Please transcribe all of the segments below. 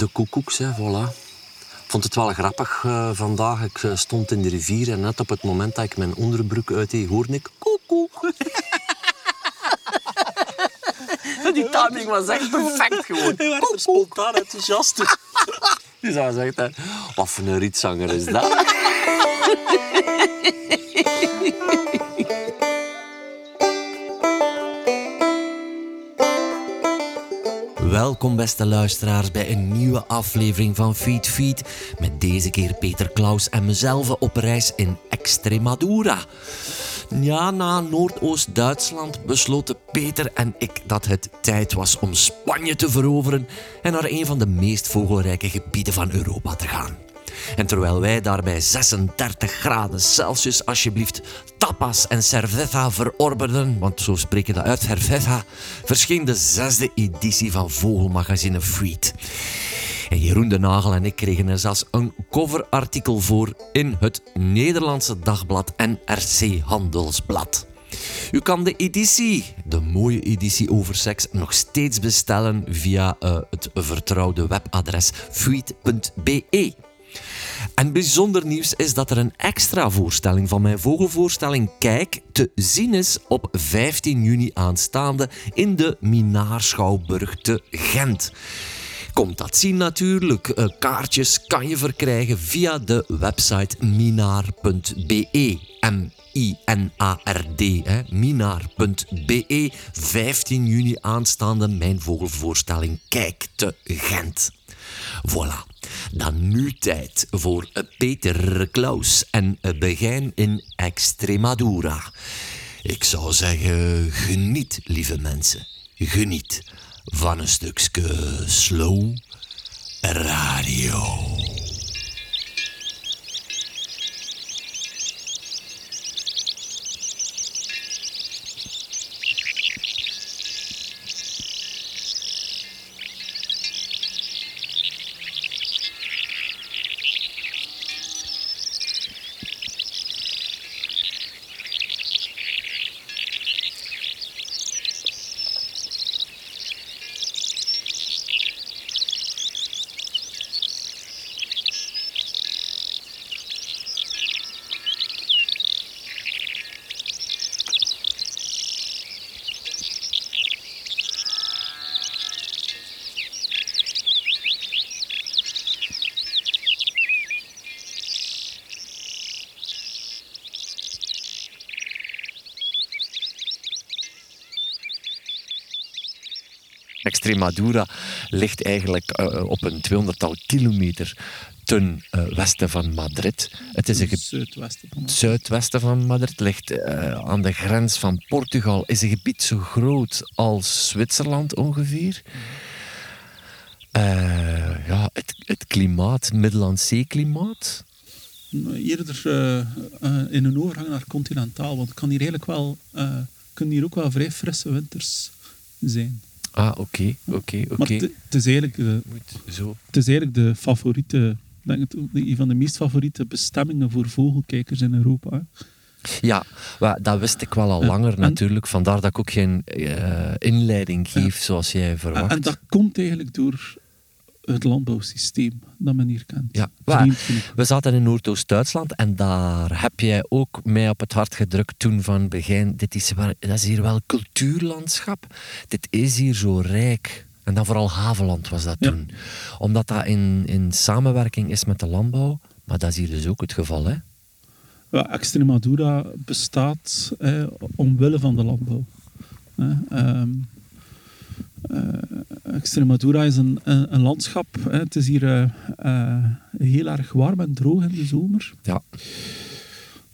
De koekoeks, hè, voilà. Ik vond het wel grappig uh, vandaag. Ik uh, stond in de rivier en net op het moment dat ik mijn onderbroek uitdeed, hoorde ik koekoek. Die timing was echt perfect gewoon. Hij werd er spontaan enthousiast. Dus hij zegt, hè, wat voor een rietzanger is dat? Welkom beste luisteraars bij een nieuwe aflevering van Feed Feed. Met deze keer Peter Klaus en mezelf op reis in Extremadura. Ja, na Noordoost-Duitsland besloten Peter en ik dat het tijd was om Spanje te veroveren en naar een van de meest vogelrijke gebieden van Europa te gaan. En terwijl wij daar bij 36 graden Celsius alsjeblieft tapas en cerveza verorberden, want zo spreek je dat uit, cerveza, verscheen de zesde editie van Vogelmagazine Freed. En Jeroen de Nagel en ik kregen er zelfs een coverartikel voor in het Nederlandse dagblad NRC Handelsblad. U kan de editie, de mooie editie over seks, nog steeds bestellen via uh, het vertrouwde webadres fuit.be. En bijzonder nieuws is dat er een extra voorstelling van mijn vogelvoorstelling Kijk te zien is op 15 juni aanstaande in de Minaarschouwburg te Gent. Komt dat zien natuurlijk. Uh, kaartjes kan je verkrijgen via de website minaar.be. M-I-N-A-R-D, minaar.be. 15 juni aanstaande mijn vogelvoorstelling Kijk te Gent. Voilà. Dan nu tijd voor Peter Klaus en Begijn in Extremadura. Ik zou zeggen, geniet, lieve mensen. Geniet van een stukje slow radio. Extremadura ligt eigenlijk uh, op een 200-tal kilometer ten uh, westen van Madrid. Het is een zuidwesten van Madrid. Zuidwesten van Madrid ligt uh, aan de grens van Portugal. Is een gebied zo groot als Zwitserland ongeveer. ja, het, het klimaat. Eerder in een overgang naar continentaal, want het kan hier eigenlijk wel, kunnen hier ook wel vrij frisse winters zijn. Ah, oké, oké, oké. Het is eigenlijk de, Zo. Het is eigenlijk de favoriete, denk het, een van de meest favoriete bestemmingen voor vogelkijkers in Europa. Hè. Ja, dat wist ik wel al langer natuurlijk. Vandaar dat ik ook geen uh, inleiding geef ja. zoals jij verwacht. En dat komt eigenlijk door het landbouwsysteem dat men hier kent. Ja, we zaten in Noordoost-Duitsland en daar heb jij ook mij op het hart gedrukt toen van begin. Dit is, dat is hier wel cultuurlandschap. Dit is hier zo rijk. En dan vooral Haveland was dat Ja. toen. Omdat dat in, in samenwerking is met de landbouw. Maar dat is hier dus ook het geval, hè? Ja, Extremadura bestaat eh, omwille van de landbouw. Eh, ehm, eh, Extremadura is een, een, een landschap. Hè. Het is hier eh, eh, heel erg warm en droog in de zomer. Ja.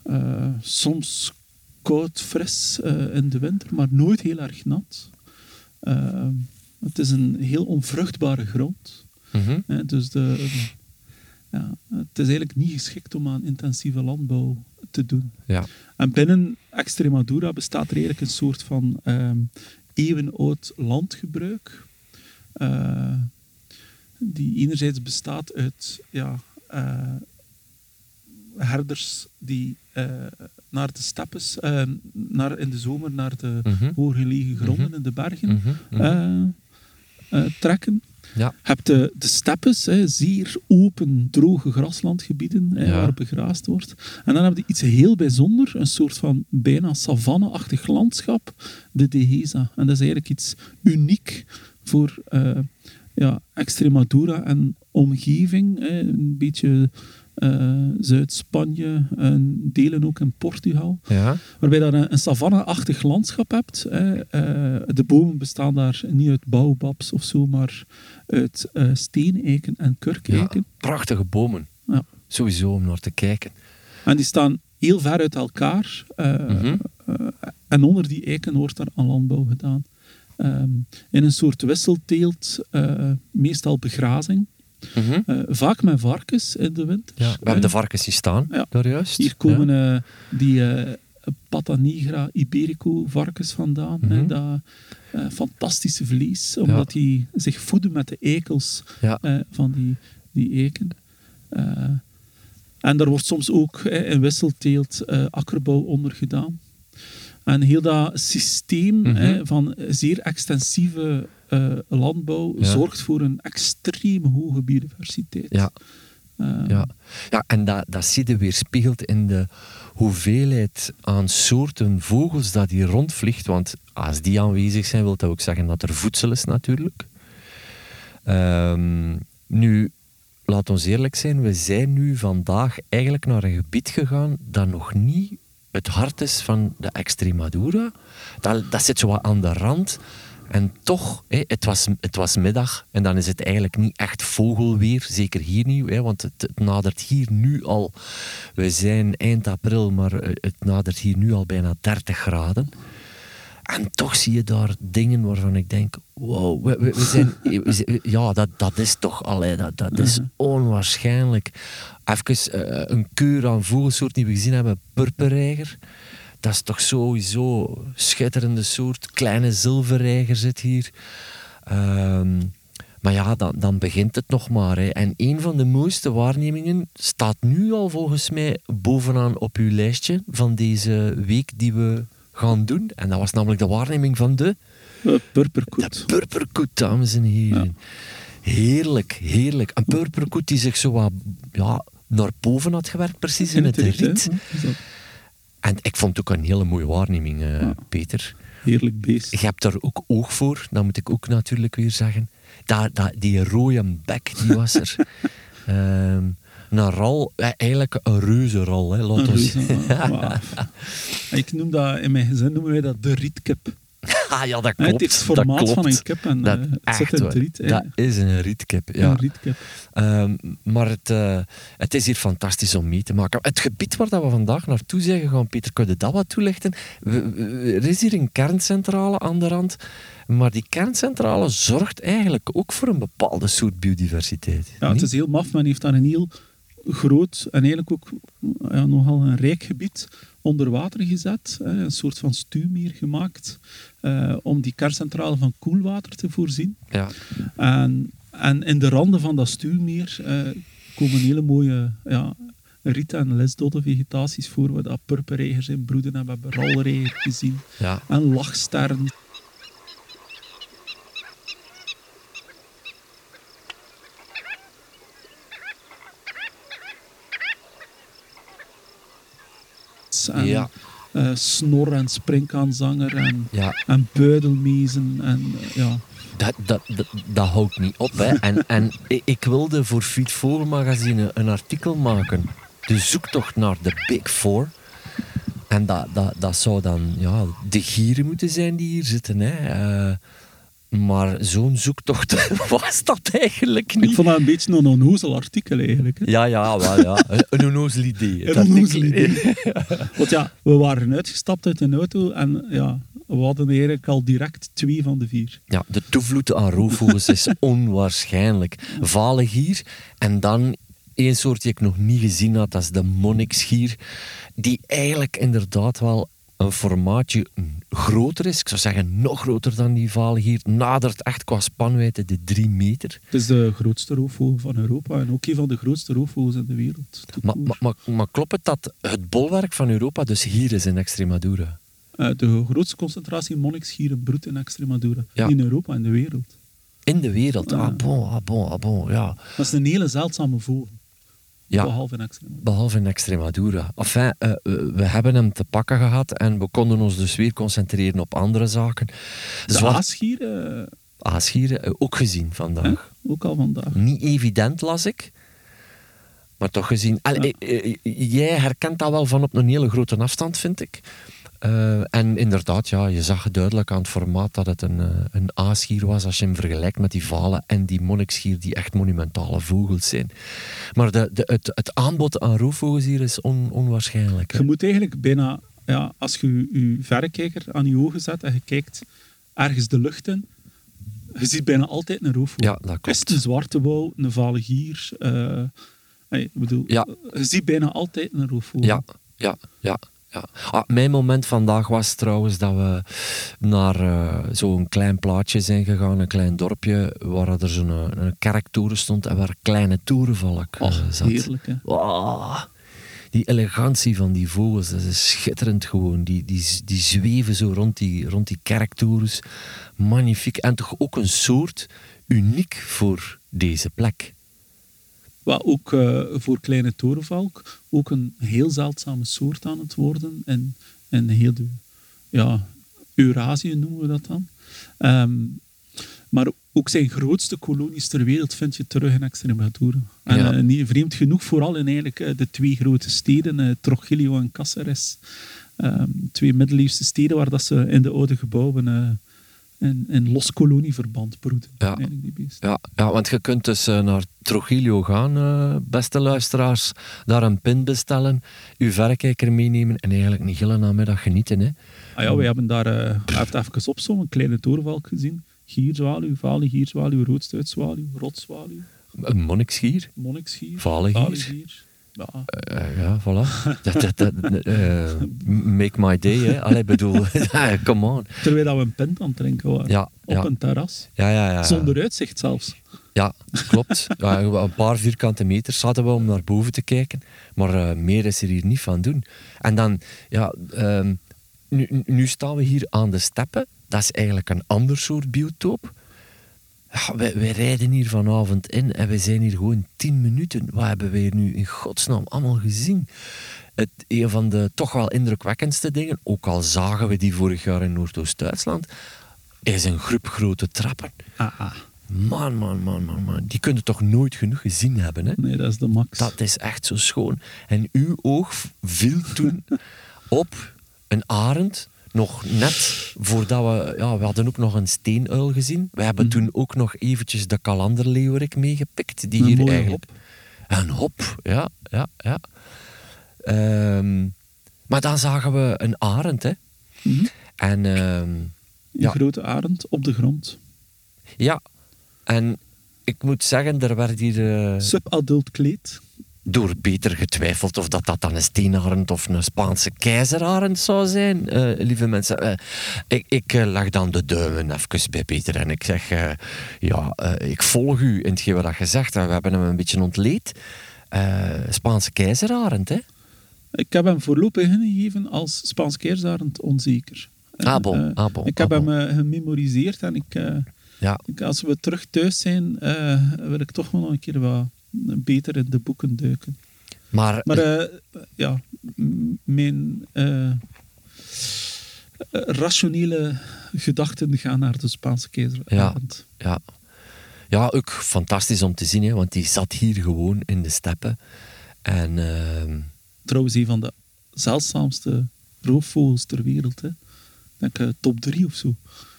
Eh, soms koud, fris eh, in de winter, maar nooit heel erg nat. Eh, het is een heel onvruchtbare grond. Hè, dus de, ja, het is eigenlijk niet geschikt om aan intensieve landbouw te doen. Ja. En binnen Extremadura bestaat er eigenlijk een soort van ehm eeuwenoud landgebruik. eh, die enerzijds bestaat uit ja, eh, herders die eh, naar de steppes, naar, in de zomer naar de Mhm. hooggelegen gronden Mhm. in de bergen Mhm. Mhm. trekken. Ja. Je hebt de, de steppes, hè, zeer open, droge graslandgebieden hè, Ja. waar begraasd wordt. En dan heb je iets heel bijzonders, een soort van bijna savanne-achtig landschap, de Dehesa. En dat is eigenlijk iets uniek voor eh, ja, Extremadura en omgeving. Hè, een beetje Zuid-Spanje, en delen ook in Portugal Ja. waarbij je daar een, een savanne-achtig landschap hebt. Eh, de bomen bestaan daar niet uit baobabs of zo, maar uit eh steeneiken en ja. kurkeiken. Prachtige bomen. Ja. Sowieso om naar te kijken. En die staan heel ver uit elkaar. eh, Mhm. eh, en onder die eiken wordt daar aan landbouw gedaan. Ehm, in een soort wisselteelt, eh, meestal begrazing. Mhm. Eh, vaak met varkens in de winter. Ja, we Eh, hebben de varkens zien staan, Ja. daar juist. Hier komen eh, die eh Pata Nigra Iberico varkens vandaan. hè, Mhm. dat eh, fantastische vlees, omdat die zich voeden met de eh, van die, die eiken. Eh, en daar wordt soms ook in wisselteelt eh, akkerbouw onder gedaan. En heel dat systeem Mhm. hè, van zeer extensieve eh, landbouw Ja. zorgt voor een extreem hoge biodiversiteit. Ja. Eh, Ja, ja en dat, dat zie je weerspiegeld in de hoeveelheid aan soorten vogels dat hier rondvliegt. Want als die aanwezig zijn, wil dat ook zeggen dat er voedsel is natuurlijk. Ehm, nu, laat ons eerlijk zijn, we zijn nu vandaag eigenlijk naar een gebied gegaan dat nog niet het hart is van de Extremadura. Dat, dat zit zo wat aan de rand. En toch, het, was, het was middag en dan is het eigenlijk niet echt vogelweer. Zeker hier niet, want het, het nadert hier nu al... We zijn eind april, maar eh, het nadert hier nu al bijna 30 graden. En toch zie je daar dingen waarvan ik denk, wow, we, we, we zijn, we ja, dat, dat is toch, allee, dat, dat is onwaarschijnlijk. Even eh, een keur aan vogelsoort die we gezien hebben, purperreiger. Dat is toch sowieso een schitterende soort. Kleine zilverreiger zit hier. Ehm, maar ja, dan, dan begint het nog maar. Hè. En een van de mooiste waarnemingen staat nu al volgens mij bovenaan op uw lijstje van deze week die we gaan doen. En dat was namelijk de waarneming van de, eh, de purperkoet. purperkoet, dames en heren. Heerlijk, heerlijk. Een purperkoet die zich zo wat ja, naar boven had gewerkt, precies in, het riet. Is dat En ik vond het ook een hele mooie waarneming, eh, Ja. Peter. Heerlijk beest. Je hebt daar ook oog voor, dat moet ik ook natuurlijk weer zeggen. Dat, dat, die rode bek, die was er. Ehm, een ral, eh, eigenlijk een reuze ral, hè, ons reuze. Ik noem dat, in mijn gezin noemen wij dat de rietkip. Ah ja, dat klopt. het heeft het dat formaat klopt. van een kip en Dat- eh, het echt zit in het waar. riet. hè. Dat is een rietkip, ja. Een rietkip. Ehm, maar het, eh, het is hier fantastisch om mee te maken. Het gebied waar dat we vandaag naartoe zijn gegaan, Pieter, kun je dat wat toelichten? We- we- er is hier een kerncentrale aan de rand, maar die kerncentrale zorgt eigenlijk ook voor een bepaalde soort biodiversiteit. Ja, het is heel maf. Men heeft daar een heel groot en eigenlijk ook ja, nogal een rijk gebied onder water gezet. Een soort van stuwmeer gemaakt eh, om die kerncentrale van koelwater te voorzien. Ja. En, en in de randen van dat stuwmeer eh, komen hele mooie ja, riet- en lesdodde vegetaties voor, waar dat purperreigers in broeden hebben. We hebben ralreiger gezien Ja. en lachsterren. En, Ja. eh, snor en springkaanzanger en, Ja, en buidelmezen. En, eh, ja. dat, dat, dat, dat houdt niet op. Hè. En, en ik- wilde voor Feed Vogelmagazine een artikel maken. De zoektocht naar de Big Four. En dat, dat, dat zou dan ja, de gieren moeten zijn die hier zitten. Hè. Eh, maar zo'n zoektocht was dat eigenlijk Ik niet. vond dat een beetje een onnozel artikel eigenlijk. Hè. Ja, ja, wel, ja. Een- onnozel idee. Een onnozel idee. Want ja, we waren uitgestapt uit een auto en ja, we hadden eigenlijk al direct twee van de vier. Ja, de toevloed aan roofvogels is onwaarschijnlijk. Vale gier en dan één soort die ik nog niet gezien had, dat is de monniksgier. Die eigenlijk inderdaad wel een formaatje groter is. Ik zou zeggen nog groter dan die vale gier. Nadert echt qua spanwijdte de drie meter. Het is de grootste roofvogel van Europa en ook een van de grootste roofvogels in de wereld. Maar, maar, maar, maar klopt het dat het bolwerk van Europa dus hier is in Extremadura? Eh, de grootste concentratie monniksgieren broedt in Extremadura. Ja. In Europa, in de wereld. In de wereld. Ah, bon, ah, bon, ah, bon, ja. Dat is een hele zeldzame vogel. Ja. Behalve in Extremadura. Behalve in Extremadura. Enfin, eh, we hebben hem te pakken gehad en we konden ons dus weer concentreren op andere zaken. De Zwart aasgier, eh, aasgieren eh, ook gezien vandaag. ook al vandaag. Niet evident, las ik. Maar toch gezien. Jij herkent dat wel van op een hele grote afstand, vind ik. Eh, en inderdaad, ja, je zag duidelijk aan het formaat dat het een, eh, een aasgier was als je hem vergelijkt met die valen en die monniksgier die echt monumentale vogels zijn. Maar de, de, het, het aanbod aan roofvogels hier is on- onwaarschijnlijk. hè. Je moet eigenlijk bijna, ja, als je je, verrekijker aan je ogen zet en je kijkt ergens de lucht in, je ziet bijna altijd een roofvogel. Ja, dat Is klopt. een zwarte wouw, een vale gier? eh, hey, ik bedoel, Ja. je ziet bijna altijd een roofvogel. Ja, ja, ja. Ja. Ah, mijn moment vandaag was trouwens dat we naar eh, zo'n klein plaatje zijn gegaan, een klein dorpje, waar er zo'n eh, een kerktoren stond en waar kleine toerenvalk eh, Och, zat. heerlijk, hè. Die elegantie van die vogels, dat is schitterend gewoon. Die, die, die zweven zo rond die, rond die kerktorens. Magnifiek. En toch ook een soort uniek voor deze plek. Wat ook eh, voor kleine torenvalk ook een heel zeldzame soort aan het worden. En, en heel de, ja, Eurasië noemen we dat dan. Ehm, maar ook zijn grootste kolonies ter wereld vind je terug in Extremadura. En Ja. eh, niet vreemd genoeg, vooral in eigenlijk eh, de twee grote steden, Trujillo en Cáceres. Ehm, twee middeleeuwse steden waar dat ze in de oude gebouwen in los kolonieverband broeden. Ja. Die beesten. Ja, ja, want je kunt dus eh, naar Trujillo gaan, eh, beste luisteraars. Daar een pin bestellen, uw verrekijker meenemen en eigenlijk een hele namiddag genieten. Hè. Ah ja, we hebben daar, heeft even op zo'n kleine torenvalk gezien. Gierzwaluw, vale gierzwaluw, roodstuitzwaluw, rotzwaluw, Een monniksgier, monniksgier, Vale gier. Ja, Eh, ja, voilà. dat, dat, dat, eh, make my day, hè. Allee, bedoel, come on. terwijl we een pint aan het drinken waren. Ja, op ja, een terras. ja, ja, ja. Zonder uitzicht zelfs. Ja, klopt. Ja, een paar vierkante meters hadden we om naar boven te kijken. Maar eh, meer is er hier niet van doen. En dan, ja, ehm, nu, nu staan we hier aan de steppen. Dat is eigenlijk een ander soort biotoop. Ja, wij, wij rijden hier vanavond in en we zijn hier gewoon tien minuten. Wat hebben wij hier nu in godsnaam allemaal gezien? Het, een van de toch wel indrukwekkendste dingen, ook al zagen we die vorig jaar in Noordoost-Duitsland, is een groep grote trappen. Ah, ah. Man, man, man, man, man. Die kunnen toch nooit genoeg gezien hebben, hè? Nee, dat is de max. Dat is echt zo schoon. En uw oog viel toen op een arend. Nog net voordat we... Ja, we hadden ook nog een steenuil gezien. We hebben toen ook nog eventjes de kalanderleeuwerik meegepikt. Die Een hier eigenlijk... Een hop, ja, ja, ja. Ehm, maar dan zagen we een arend, hè. Mhm. En... ehm, Een ja. grote arend op de grond. ja, en ik moet zeggen, er werd hier... eh, Subadult kleed. Door Peter getwijfeld of dat, dat dan een steenarend of een Spaanse keizerarend zou zijn, eh, lieve mensen. Eh, ik ik eh, leg dan de duimen even bij Peter en ik zeg, ja, ik volg u in hetgeen wat je zegt. we hebben hem een beetje ontleed. Spaanse keizerarend, hè? Ik heb hem voorlopig ingegeven als Spaans keersarend onzeker. Ah, bon, ah, bon, ik heb ah, hem bon. eh, gememoriseerd en ik, Ja, ik- als we terug thuis zijn, wil ik toch wel nog een keer wat beter in de boeken duiken. maar, Maar eh, ja, m- mijn eh, eh, rationele gedachten gaan naar de Spaanse keizerarend. ja. ja, ook fantastisch om te zien, hè, want die zat hier gewoon in de steppen. En ehm, Trouwens, een van de zeldzaamste roofvogels ter wereld. Hè. Ik denk eh, top drie of zo.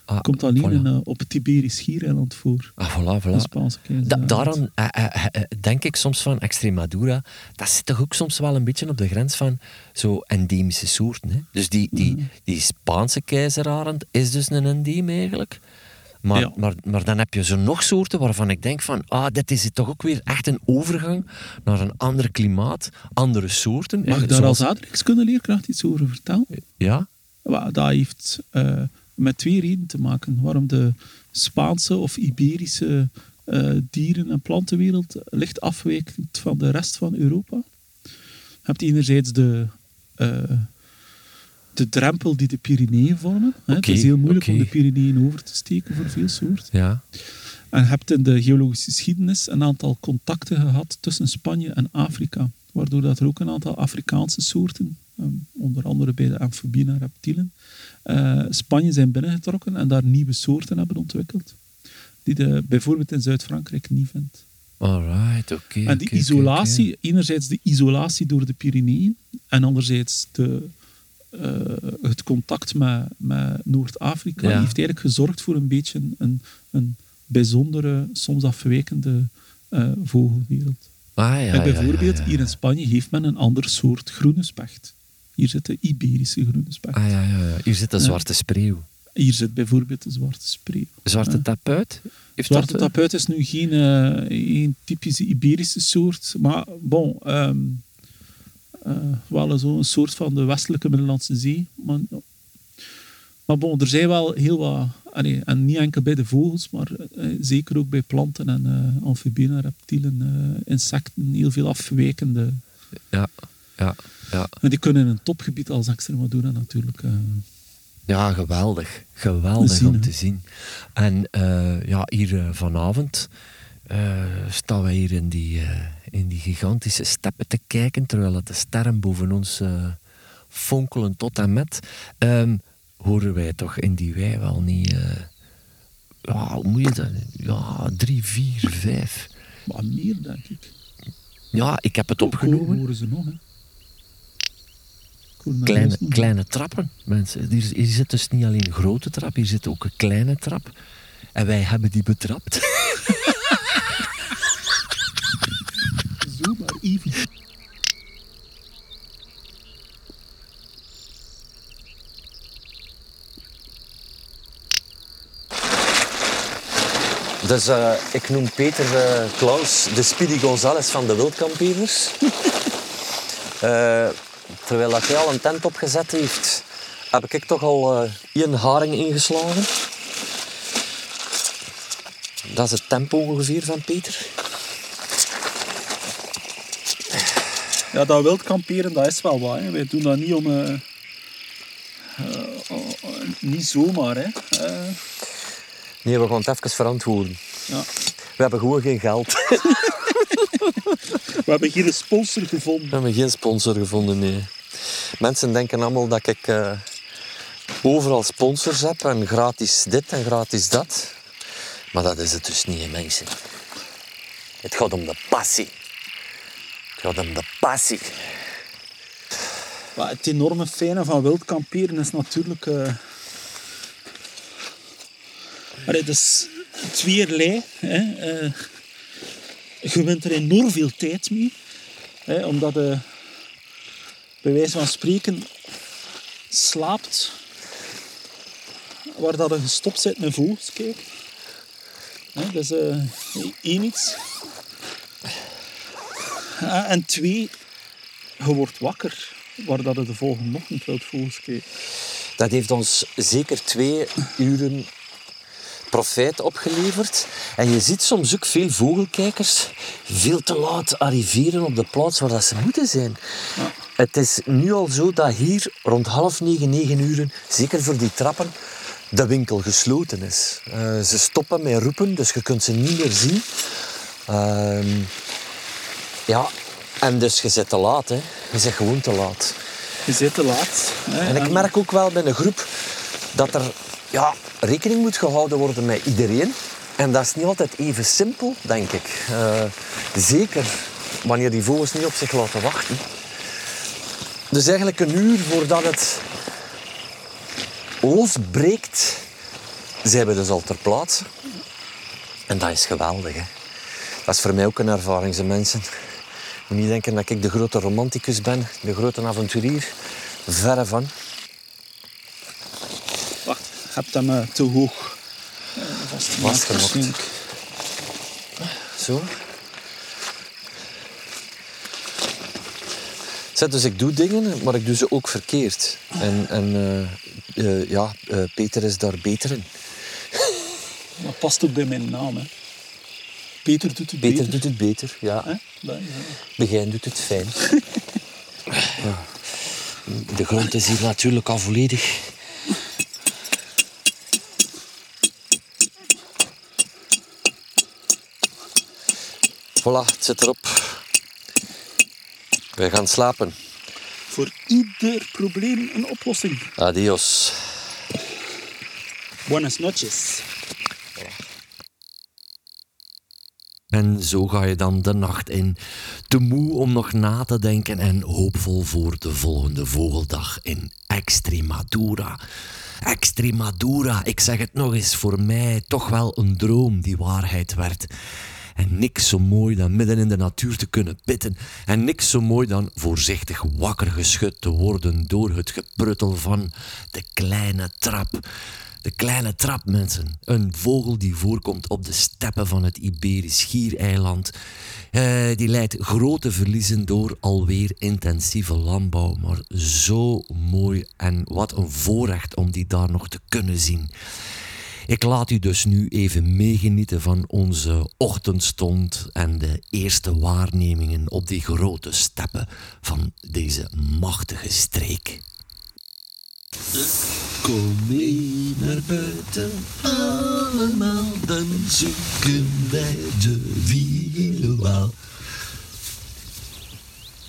Ah, Komt alleen voilà. in, eh, op het Tiberisch Schiereiland voor. Ah, voilà, voilà. Spaanse Da keizerarend. daaraan eh, eh, denk ik soms van Extremadura. Dat zit toch ook soms wel een beetje op de grens van zo endemische soorten. Hè? Dus die, die, Mhm. die Spaanse keizerarend is dus een endeem eigenlijk. Maar, Ja. maar, maar dan heb je zo nog soorten waarvan ik denk van, ah, dit is toch ook weer echt een overgang naar een ander klimaat, andere soorten. Mag ik daar zoals- als aardrijkskunde-leerkracht iets over vertellen? Ja? Dat heeft met twee redenen te maken. Waarom de Spaanse of Iberische eh, dieren- en plantenwereld licht afwijkend van de rest van Europa. Je hebt enerzijds de, eh, de drempel die de Pyreneeën vormen. het is heel moeilijk om de Pyreneeën over te steken voor veel soorten. Ja. En je hebt in de geologische geschiedenis een aantal contacten gehad tussen Spanje en Afrika. Waardoor dat er ook een aantal Afrikaanse soorten, ehm, onder andere bij de amfibieën en reptielen, eh, Spanje zijn binnengetrokken en daar nieuwe soorten hebben ontwikkeld. Die je bijvoorbeeld in Zuid-Frankrijk niet vindt. Alright, oké. en die isolatie, enerzijds de isolatie door de Pyreneeën en anderzijds de, eh, het contact met, met Noord-Afrika, Ja. heeft eigenlijk gezorgd voor een beetje een, een bijzondere, soms afwijkende eh, vogelwereld. Ah, ja, en bijvoorbeeld ja, hier in Spanje heeft men een ander soort groene specht. Hier zit de Iberische groene specht. Ah, ja, ja, ja. Hier zit de Ja. zwarte spreeuw. Hier zit bijvoorbeeld de zwarte spreeuw. Zwarte tapuit? Heeft Zwarte dat, eh, tapuit is nu geen, eh, geen typische Iberische soort, maar bon, ehm eh, wel zo'n soort van de westelijke Middellandse Zee. Maar, maar bon, er zijn wel heel wat, allee, en niet enkel bij de vogels, maar eh, zeker ook bij planten en eh amfibieën en reptielen, eh, insecten, heel veel afwijkende. Ja, ja, ja. En die kunnen in een topgebied als Extremadura natuurlijk. eh, Ja, geweldig. Geweldig Zien, om te zien. En eh, ja, hier eh, vanavond staan wij hier in die, in die gigantische steppen te kijken, terwijl het de sterren boven ons fonkelen tot en met. Ehm, horen wij toch in die wei wel niet... ja, hoe moet je dat... Ja, drie, vier, vijf... maar meer, denk ik. Ja, ik heb het opgenomen. Horen ze nog, hè? Kleine, kleine trappen, mensen. Hier, hier zit dus niet alleen een grote trap, hier zit ook een kleine trap. En wij hebben die betrapt. Zo maar even. Dus eh, ik noem Peter eh, Klaus de Speedy Gonzales van de wildkampeerders. Eh, terwijl dat hij al een tent opgezet heeft, heb ik toch al eh één haring ingeslagen. Dat is het tempo ongeveer van Peter. Ja, dat wild kamperen, dat is wel wat. Hè. Wij doen dat niet om... eh, eh, niet zomaar, hè. Nee, we gaan het even verantwoorden. ja. We hebben gewoon geen geld. We hebben geen sponsor gevonden. We hebben geen sponsor gevonden, nee. Mensen denken allemaal dat ik eh, overal sponsors heb en gratis dit en gratis dat. Maar dat is het dus niet, mensen. Het gaat om de passie. Het gaat om de passie. Maar het enorme fijne van wild kamperen is natuurlijk... allee, dat is tweeërlei. Hè. Eh, je wint er enorm veel tijd mee. Hè, omdat je, bij wijze van spreken, slaapt waar dat gestopt zit met vogels kijken. Hè, dat is eh, één iets. Ah, en twee, je wordt wakker waar dat je de volgende ochtend wilt vogels kijken. Dat heeft ons zeker twee uren profijt opgeleverd. En je ziet soms ook veel vogelkijkers veel te laat arriveren op de plaats waar dat ze moeten zijn. Het is nu al zo dat hier rond half negen, negen uren, zeker voor die trappen, de winkel gesloten is. Eh, ze stoppen met roepen, dus je kunt ze niet meer zien. Ehm, ja, en dus je zit te laat. Hè. Je zit gewoon te laat. Je zit te laat. Hè, En ik merk ook wel bij een groep dat er ja, rekening moet gehouden worden met iedereen. En dat is niet altijd even simpel, denk ik. Eh, zeker wanneer die vogels niet op zich laten wachten. Dus eigenlijk een uur voordat het losbreekt, zijn we dus al ter plaatse. En dat is geweldig. Hè? Dat is voor mij ook een ervaring, ze mensen. Niet denken dat ik de grote romanticus ben, de grote avonturier. Verre van. Hebt hem eh, te hoog vastgemaakt. Zo. Zet, dus ik doe dingen, maar ik doe ze ook verkeerd. En, en eh, eh, ja, eh, Peter is daar beter in. Dat past ook bij mijn naam. Hè. Peter doet het Peter beter. doet het beter, ja. Hè? Begijn doet het fijn. ja. De grond is hier natuurlijk al volledig. Voilà, het zit erop. Wij gaan slapen. Voor ieder probleem een oplossing. Adios. Buenas noches. En zo ga je dan de nacht in, te moe om nog na te denken en hoopvol voor de volgende vogeldag in Extremadura. Extremadura, ik zeg het nog eens, voor mij toch wel een droom die waarheid werd. En niks zo mooi dan midden in de natuur te kunnen pitten. En niks zo mooi dan voorzichtig wakker geschud te worden door het gepruttel van de kleine trap. De kleine trap, mensen. Een vogel die voorkomt op de steppen van het Iberisch Schiereiland. Eh, die leidt grote verliezen door alweer intensieve landbouw. Maar zo mooi en wat een voorrecht om die daar nog te kunnen zien. Ik laat u dus nu even meegenieten van onze ochtendstond en de eerste waarnemingen op die grote steppen van deze machtige streek. Kom mee naar buiten, allemaal, dan zoeken wij de wielenwaal.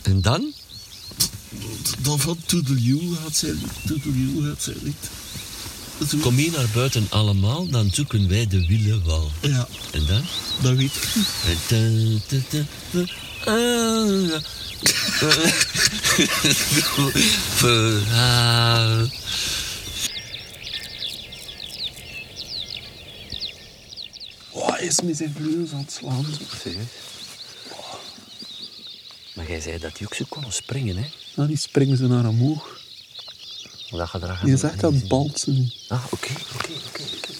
En dan? Dan van Toedeljoo gaat zijn Toedeljoo gaat zijn Kom mee naar buiten allemaal, dan zoeken wij de wielenwaal. Ja, En dan? dat weet ik niet. Verhaal. Oh, hij is met zijn vleugels aan het slaan. Maar jij zei dat die ook zo kon springen, hè? Nou, die springen ze naar omhoog. Dat is echt aan het balsen. Ah, oké, oké, oké, oké.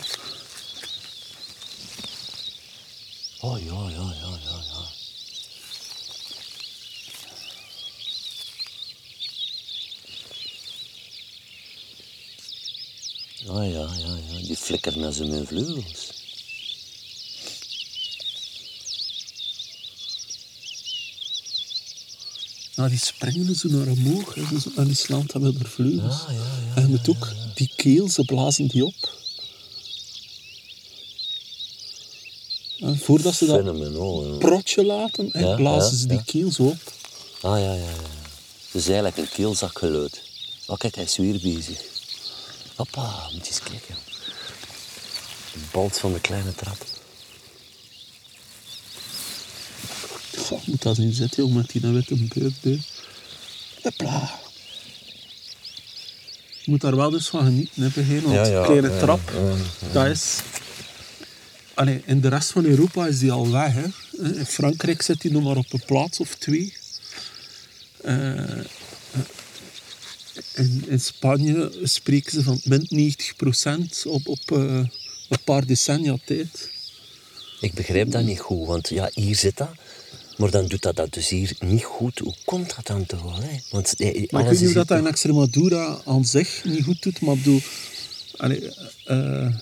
Oh, ja, ja, ja, ja, ja. Ah, ja, ja, ja. Die flikkeren naar zijn vleugels. Nou, die springen zo naar omhoog hè, zo- en die slaan dan met haar vleugels. Ah, ja, ja, en je moet ook die keel, ze blazen die op. En voordat ze dat protje laten, hè, Ja, blazen ja, ze die ja. keel zo op. Ah, ja, ja, ja. Dus eigenlijk een keelzakgeluid. Oh, kijk, hij is weer bezig. Hoppa, moet je eens kijken. De balt van de kleine trap. Goh, moet dat zien zitten, joh, met die witte beurt. hè. Hopla. Je moet daar wel dus van genieten, hè, begin, want Ja, ja, kleine ja, trap, dat is... Allee, in de rest van Europa is die al weg. Hè. In Frankrijk zit die nog maar op een plaats of twee. Eh, in, in Spanje spreken ze van min 90% op, op eh, een paar decennia tijd. Ik begrijp dat niet goed, want ja, hier zit dat. Maar dan doet dat dat dus hier niet goed. Hoe komt dat dan toch wel? Hè? Want eh, Maar ik weet niet of dat, in Extremadura aan zich niet goed doet, maar allee, eh,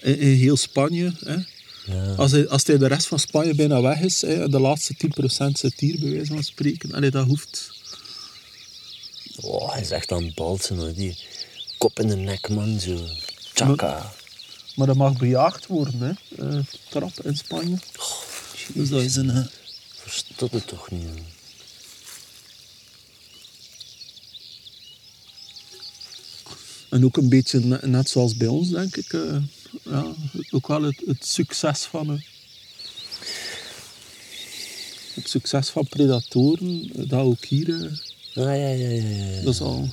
in, in heel Spanje, hè, Ja. als, hij, als hij de rest van Spanje bijna weg is, hè, de laatste 10% zit hier, bij wijze van spreken, allee, dat hoeft. Oh, hij is echt aan het balsen. Die kop in de nek, man. Zo. Tjaka. Maar dat mag bejaagd worden, hè, eh, trap in Spanje. Dus dat is een... Verstond het toch niet. En ook een beetje ne- net zoals bij ons, denk ik. eh, ja, ook wel het, het succes van... eh, het succes van predatoren, eh, dat ook hier... Ah, ja, ja, ja, ja. dat is al...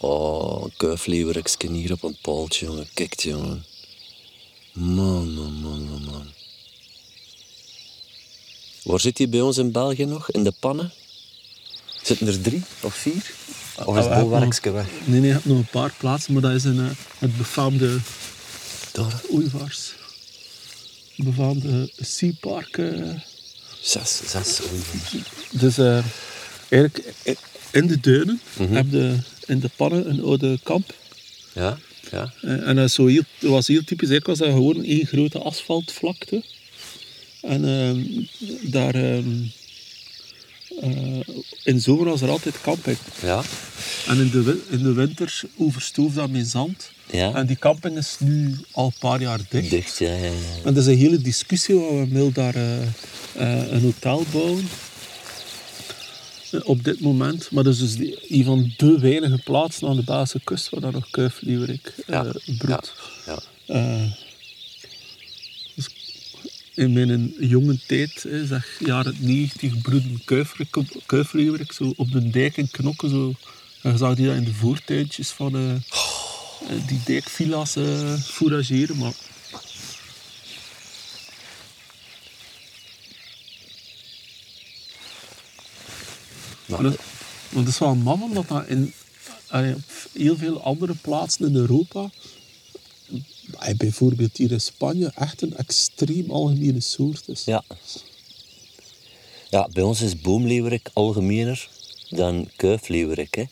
Oh, een kuifleeuwerikje hier op een paaltje, jongen. Kijk, jongen. Man, man, man, man, man. Waar zit hij bij ons in België nog? In de pannen? Zitten er drie of vier? Of is Ah, het we bolwerkje weg? Nee, nee, je hebt nog een paar plaatsen, maar dat is in eh, het befaamde Daar. Oeivaars. Het befaamde Sea Park. eh. Zes, zes. Oei. Dus eh, eigenlijk in de duinen Mhm. heb je in de pannen een oude kamp. Ja, ja. En dat, is zo heel, dat was heel typisch. Eigenlijk was dat gewoon één grote asfaltvlakte. En ehm, daar... ehm, eh, in zomer was er altijd camping. Ja, En in de, in de winter overstoof dat met zand. ja. En die camping is nu al een paar jaar dicht. Dicht, ja, ja, ja. En dat is een hele discussie, want men wil daar eh, eh, een hotel bouwen. Op dit moment. Maar dat is dus die, een van de weinige plaatsen aan de Belgische kust waar dan nog kuiflieverik Ja. broedt. Ja. In mijn jonge tijd, hè, zeg jaren 90, broeden kuiflieverik zo op de dijk in Knokken. Zo. En je zag die dat in de voortuintjes van eh, eh, die dijkvilla's eh fourageren. Maar Maar dat, is wel man omdat dat in allee, op heel veel andere plaatsen in Europa, bijvoorbeeld hier in Spanje, echt een extreem algemene soort is. ja. Ja, bij ons is boomleeuwerik algemener dan kuifleeuwerik. Hè.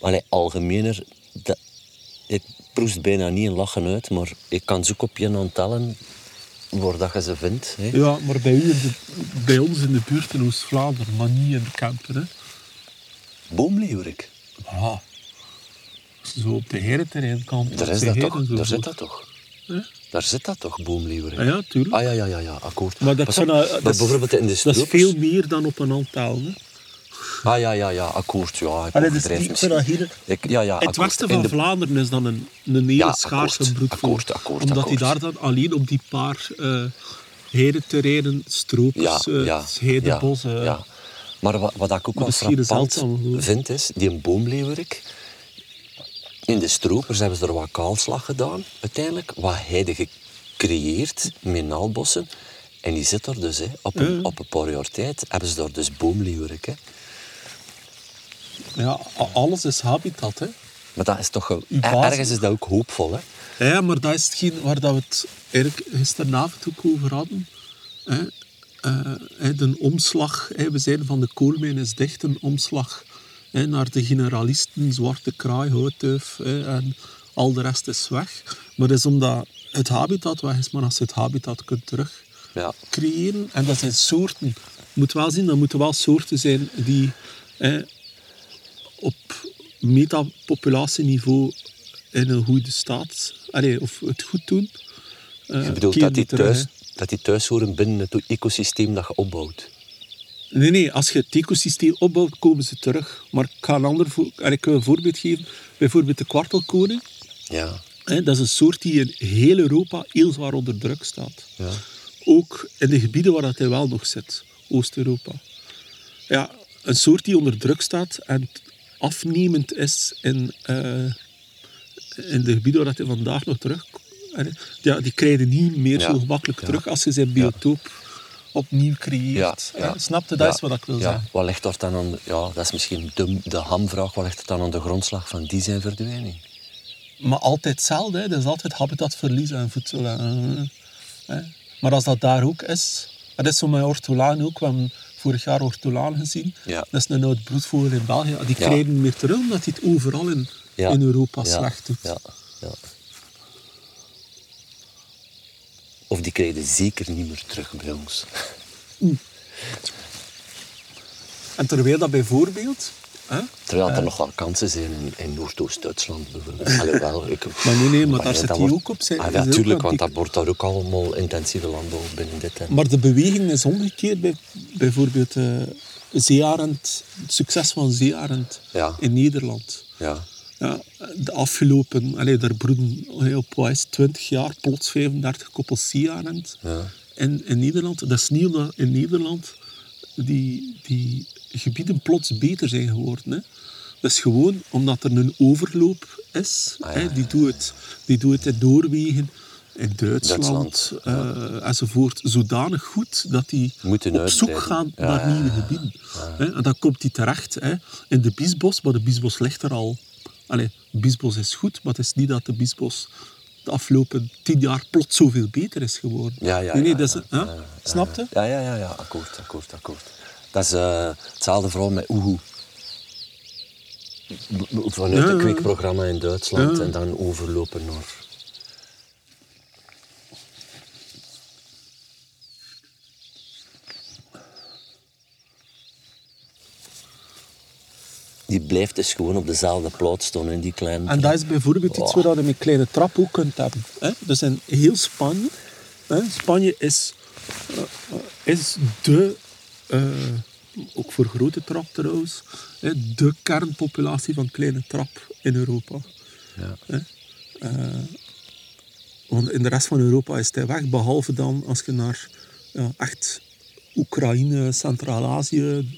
Allee, algemener, dat, ik proest bijna niet een lachen uit, maar ik kan zoeken op je tellen waar dat je ze vindt. Hè. Ja, maar bij, u in de, bij ons in de buurt in Oost-Vlaanderen, maar niet in Kempen. Hè. Boomleeuwerik, Ah. Zo op de herenterreinkant. daar op is dat toch? Daar zit dat toch? Daar zit dat toch, boomleeuwerik? Ah ja, tuurlijk. Ah ja, ja, ja, ja, akkoord. Maar dat zijn, maar dat is- bijvoorbeeld in de Dat is stroopers... veel meer dan op een aantal. Hè. Ah ja, ja, ja, akkoord. Ja, ik Allee, dus ik hier- ja, ja, het westen van de- Vlaanderen is dan een, een hele Ja, schaarse akkoord, broedvoer. akkoord, akkoord, Omdat die daar dan alleen op die paar eh heideterreinen, Ja, stropers, eh, ja, heidebos... ja, eh, ja. Maar wat, wat ik ook wel frappant vind, is die een boomleeuwerik. In de stropers hebben ze er wat kaalslag gedaan, uiteindelijk. Wat heide gecreëerd met naalbossen. En die zit er dus, hè, op, een, op een paar jaar tijd, hebben ze daar dus boomleeuwerik. Hè. ja, alles is habitat. Hè. Maar dat is toch... Ergens is dat ook hoopvol, hè. Ja, maar dat is hetgeen waar dat we het eigenlijk gisteravond ook over hadden. Hè. Hè, de omslag, hè, we zeiden van de koolmijn is dicht, een omslag hè, naar de generalisten, zwarte kraai, houtduif en al de rest is weg. Maar dat is omdat het habitat weg is, maar als je het habitat kunt terug Ja. creëren, en dat zijn soorten, je moet wel zien, dat moeten wel soorten zijn die hè, op metapopulatieniveau in een goede staat, allee, of het goed doen. Eh, Je bedoelt dat die, terug, thuis, dat die thuis horen binnen het ecosysteem dat je opbouwt. Nee, nee, als je het ecosysteem opbouwt, komen ze terug. Maar ik ga een, ander en ik wil een voorbeeld geven. Bijvoorbeeld de kwartelkoning. Ja. Hè, dat is een soort die in heel Europa heel zwaar onder druk staat. Ja. Ook in de gebieden waar dat hij wel nog zit, Oost-Europa. Ja, een soort die onder druk staat en afnemend is in, eh, in de gebieden waar dat hij vandaag nog terug... Ja, die krijgen niet meer Ja. zo gemakkelijk terug als je zijn biotoop opnieuw creëert. Ja, ja. Hè. Snap je? Dat Ja, is wat ik wil ja. zeggen. Wat ligt er dan aan... de- Ja, dat is misschien de, de hamvraag. Wat ligt er dan aan de grondslag van die zijn verdwijning? Maar altijd hetzelfde, hè. dat is altijd habitatverlies en voedsel. en, hè. Maar als dat daar ook is, dat is zo met ortolaan ook, we hebben vorig jaar ortolaan gezien. Dat is een oud broedvoerder in België. Die krijgen meer terug, omdat het overal in, in Europa Ja, slecht doet. Ja, ja. Of die krijgen zeker niet meer terug bij ons. En terwijl dat bijvoorbeeld... Hè, Terwijl Eh. er nog wel kansen zijn in, in Noordoost-Duitsland bijvoorbeeld. Alhoewel, ik, Maar nee, nee, maar daar zit hij wordt- ook op zijn- Ah, ja, ook tuurlijk, aan want dat wordt daar ook allemaal intensieve landbouw binnen dit. Maar de beweging is omgekeerd. Bij, bijvoorbeeld eh zeearend, het succes van zeearend Ja. in Nederland. ja, Ja, de afgelopen, allee, daar broeden op wat is het, 20 jaar plots 35 koppels zeearend ja, in, in Nederland. Dat is niet omdat in Nederland die, die gebieden plots beter zijn geworden. Hè. Dat is gewoon omdat er een overloop is. Ah, hè. Die, doet het, die doet het in Noorwegen, in Duitsland, eh, enzovoort. Zodanig goed dat die Moeten op zoek gaan naar nieuwe gebieden. Hè. En dan komt hij terecht hè, in de Biesbos, maar de Biesbos ligt er al. Allee, Biesbos is goed, maar het is niet dat de Biesbos de afgelopen tien jaar plots zoveel beter is geworden. ja, ja. nee, nee, ja, dat is, ja, ja, ja, Snap je? Ja, ja, ja, ja, akkoord, akkoord, akkoord. Dat is eh, hetzelfde verhaal met Oehoe. Vanuit ja. kweekprogramma in Duitsland en dan overlopen naar... Die blijft dus gewoon op dezelfde plaats staan in die kleine... En dat is bijvoorbeeld iets Oh. waar je met kleine trap ook kunt hebben. Hè? Dus in heel Spanje, hè? Spanje is, eh, is de, eh, ook voor grote trap trouwens, de kernpopulatie van kleine trap in Europa. Ja. Hè. Eh, want in de rest van Europa is hij weg, behalve dan als je naar ja, echt Oekraïne, Centraal-Azië,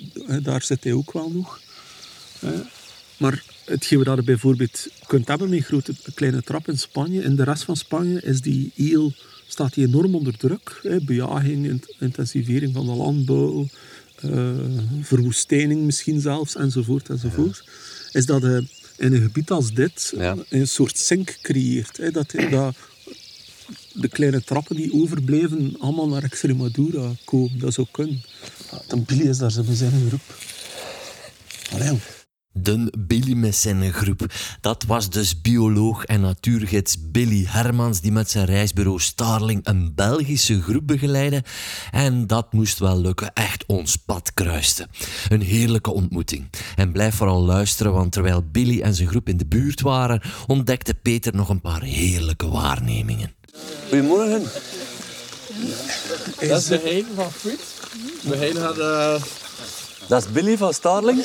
daar zit hij ook wel nog. Maar hetgeen wat je bijvoorbeeld kunt hebben met grote kleine trap in Spanje, in de rest van Spanje is die eel, staat die enorm onder druk. Hè. Bejaging, int- intensivering van de landbouw, eh, verwoestijning misschien zelfs, enzovoort, enzovoort. Is dat eh, in een gebied als dit Ja. een soort zink creëert. Hè. Dat, dat de kleine trappen die overblijven allemaal naar Extremadura komen. Dat zou kunnen. Dan Billy is daar zijn groep. Allee, De Billy met zijn groep. Dat was dus bioloog en natuurgids Billy Hermans die met zijn reisbureau Starling een Belgische groep begeleidde. En dat moest wel lukken, echt ons pad kruiste. Een heerlijke ontmoeting. En blijf vooral luisteren, want terwijl Billy en zijn groep in de buurt waren, ontdekte Peter nog een paar heerlijke waarnemingen. Goedemorgen. Dat is de heen van Fruit. De heen eh, Dat is Billy van Starling.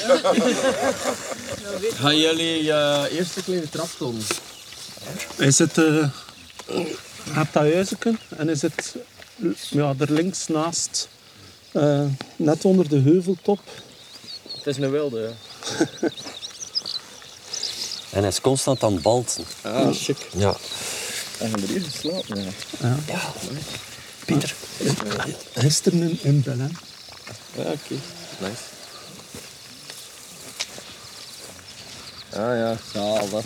gaan jullie je eerste kleine trap doen? Hij zit... eh je hebt dat en hij zit ja, er links naast. eh, net onder de heuveltop. Het is een wilde, ja. En hij is constant aan het balten. Ah, chic. Ja. En gaan er hier geslapen, ja. Pieter. Gisteren in, in Belen. Ja, oké. Nice. Ah ja, zalig.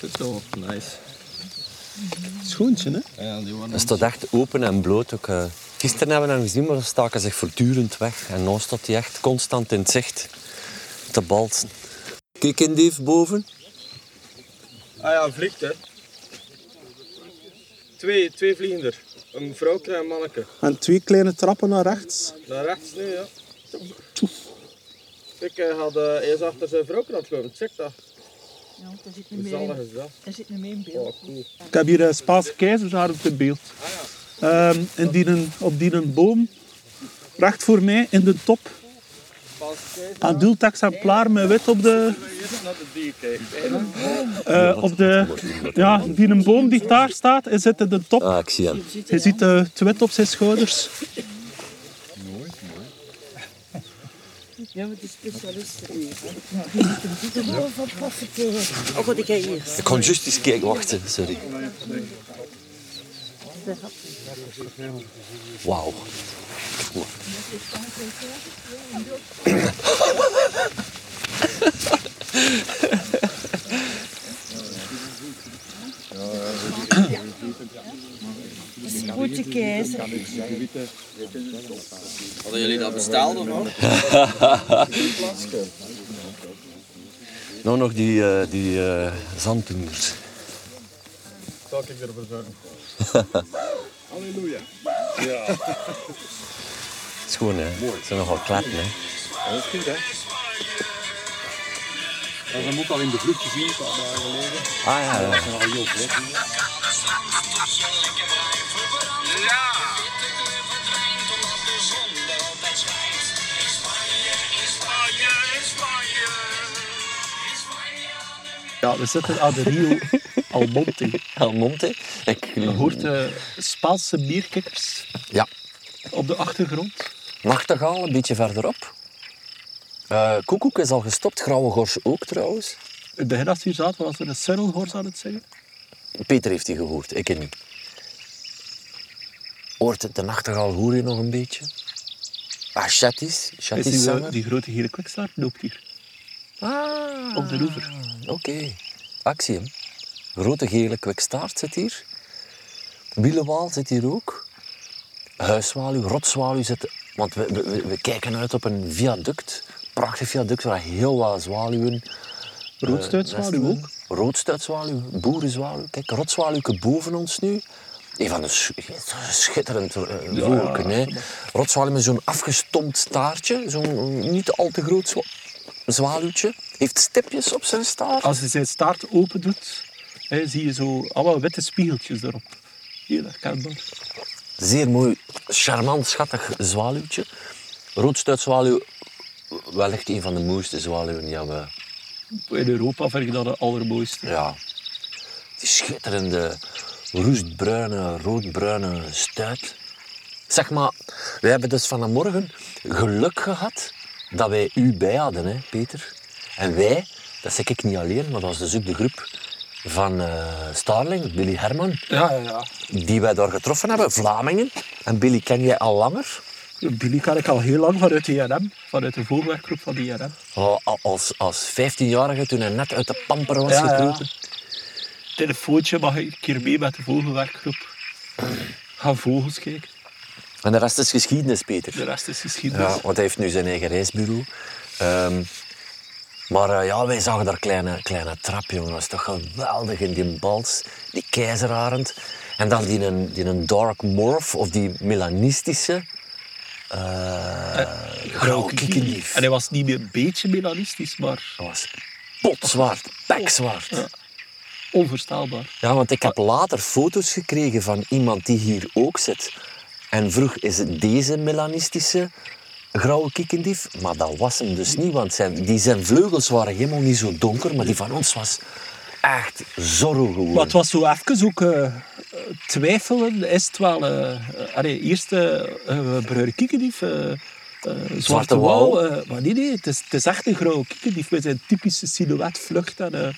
Het is wel nice. Schoontje, hè? Ja, die waren Het staat echt open en bloot. Ook, eh, gisteren hebben we hem gezien, maar dan staken zich voortdurend weg. En nu staat hij echt constant in het zicht te balsen. Kijk in Dave boven. Ah ja, vliegt hè. Twee, twee vliegen er. Een vrouwke en een manneke. En twee kleine trappen naar rechts. Naar rechts nu, ja. Kijk, hij had uh, eerst achter zijn vrouwke aan het lopen. Check dat. Ja, daar zit niet meer in. Daar zit niet meer in beeld. Oh, cool. Ik heb hier een Spaanse keizer op het beeld. Ehm, in die, een- op die een boom, recht voor mij, in de top. Spaanse. Adult exemplaar met wit op de, eh, op de... Ja, die een boom die daar staat, hij zit in de top. Ah, ik zie hem. Je ziet eh, het wit op zijn schouders. Ja, maar die specialisten hier. Oh, van profiteren. Oh, wat ik hier. Ik kon juist eens kijken. Wachten, sorry. Wauw. Een goede keizer. Hadden jullie dat besteld of wat? Nou nog die, eh die eh zanddoeners. Zal ik ervoor zorgen? Het is gewoon, hè. Het zijn nogal kleppen, hè. Dat is goed, hè? Dat hem ook al in de vlucht gezien, een paar dagen geleden. Ah ja, ja. Dat is al heel vlot. Ja, we zitten aan de Rio Almonte. Almonte. Ik, Je hoort de Spaanse bierkikkers Ja. op de achtergrond. Nachtegaal, een beetje verderop. Eh Koekoek is al gestopt, Grauwe Gors ook trouwens. In het begin als hier zaten, was er een Cyril aan het zeggen. Peter heeft die gehoord, ik niet. Hoort het de nachtegaal hoor je nog een beetje? Ah, chatties. Is Chatties die, eh, die grote gele kwikstaart loopt hier. Ah, op de oever. Oké, actie hem. Grote gele kwikstaart zit hier. Wielenwaal zit hier ook. Huiszwaluw, rotzwaluw zit... Want we, we, kijken uit op een viaduct. Prachtig viaduct waar heel wat zwaluwen... Roodstuitzwaluw eh, ook. Roodstuitzwaluw, boerenzwaluw. Kijk, rotzwaluwke boven ons nu. Een van de sch- schitterend uh, vogelken. hè. Rotzwaluw met zo'n afgestompt staartje. Zo'n eh, niet al te groot zwa- zwaluwtje. Heeft stipjes op zijn staart. Als hij zijn staart open doet, hè, zie je zo allemaal witte spiegeltjes erop. Heel herkenbaar. Zeer mooi, charmant, schattig zwaluwtje. Roodstuitzwaluw, wellicht een van de mooiste zwaluwen die we... In Europa vind ik dat het allermooiste. Ja, die schitterende roestbruine, roodbruine stuit. Zeg maar, wij hebben dus vanmorgen geluk gehad dat wij u bij hadden, hè, Peter. En wij, dat zeg ik niet alleen, maar dat was dus ook de groep van eh, Starling, Billy Herman, Ja, ja, ja. die wij daar getroffen hebben, Vlamingen. En Billy ken jij al langer? Billy ken ik al heel lang vanuit de IRM, vanuit de vogelwerkgroep van de IRM. Oh, al- als, als 15-jarige, toen hij net uit de pamper was Ja, ja. Telefoontje mag ik een keer mee met de vogelwerkgroep. Gaan vogels kijken. En de rest is geschiedenis, Peter. De rest is geschiedenis. Ja, want hij heeft nu zijn eigen reisbureau. Ehm, maar eh, ja, wij zagen daar kleine, kleine trap, jongen. Dat is toch geweldig in die bals, die keizerarend. En dan die, een, die een dark morph, of die melanistische eh grauwe kikkerdief. En hij was niet meer een beetje melanistisch, maar Dat was potzwart, pekzwart. Onvoorstelbaar. Ja, want ik heb later foto's gekregen van iemand die hier ook zit. En vroeg, is het deze melanistische grauwe kikkendief? Maar dat was hem dus niet, want zijn, die zijn vleugels waren helemaal niet zo donker, maar die van ons was echt zorro gewoon. Maar het was zo even ook eh, twijfelen. Is het wel... uh, allee, eerst uh, bruine eh, eh, zwarte, Zwarte wouw. eh, maar nee, nee, het is, het is echt een grauwe kikkerdief met zijn typische silhouet, vlucht. En,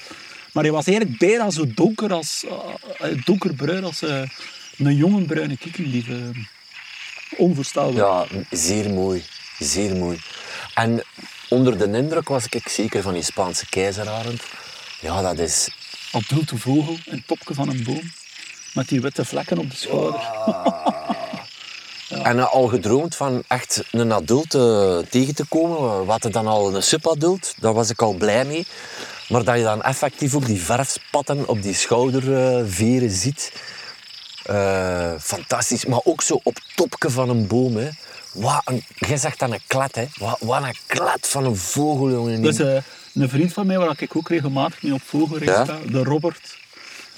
maar hij was eigenlijk bijna zo donker als, eh, eh, donkerbruin als eh, een jonge bruine kikkerdief. eh. onvoorstelbaar. Ja, zeer mooi. Zeer mooi. En onder de indruk was ik zeker van die Spaanse keizerarend. Ja, dat is... Adulte vogel, een topje van een boom. Met die witte vlekken op de schouder. En al gedroomd van echt een adult tegen te komen. Wat er dan al een subadult, daar was ik al blij mee. Maar dat je dan effectief ook die verfspatten op die schouderveren ziet. Eh, fantastisch. Maar ook zo op topje van een boom. Hè. Wat een, jij zegt dan een klet, hè. Wat, wat een klet van een vogel, jongen. Dus een vriend van mij, waar ik ook regelmatig mee op vogelreis Ja? ga, de Robert.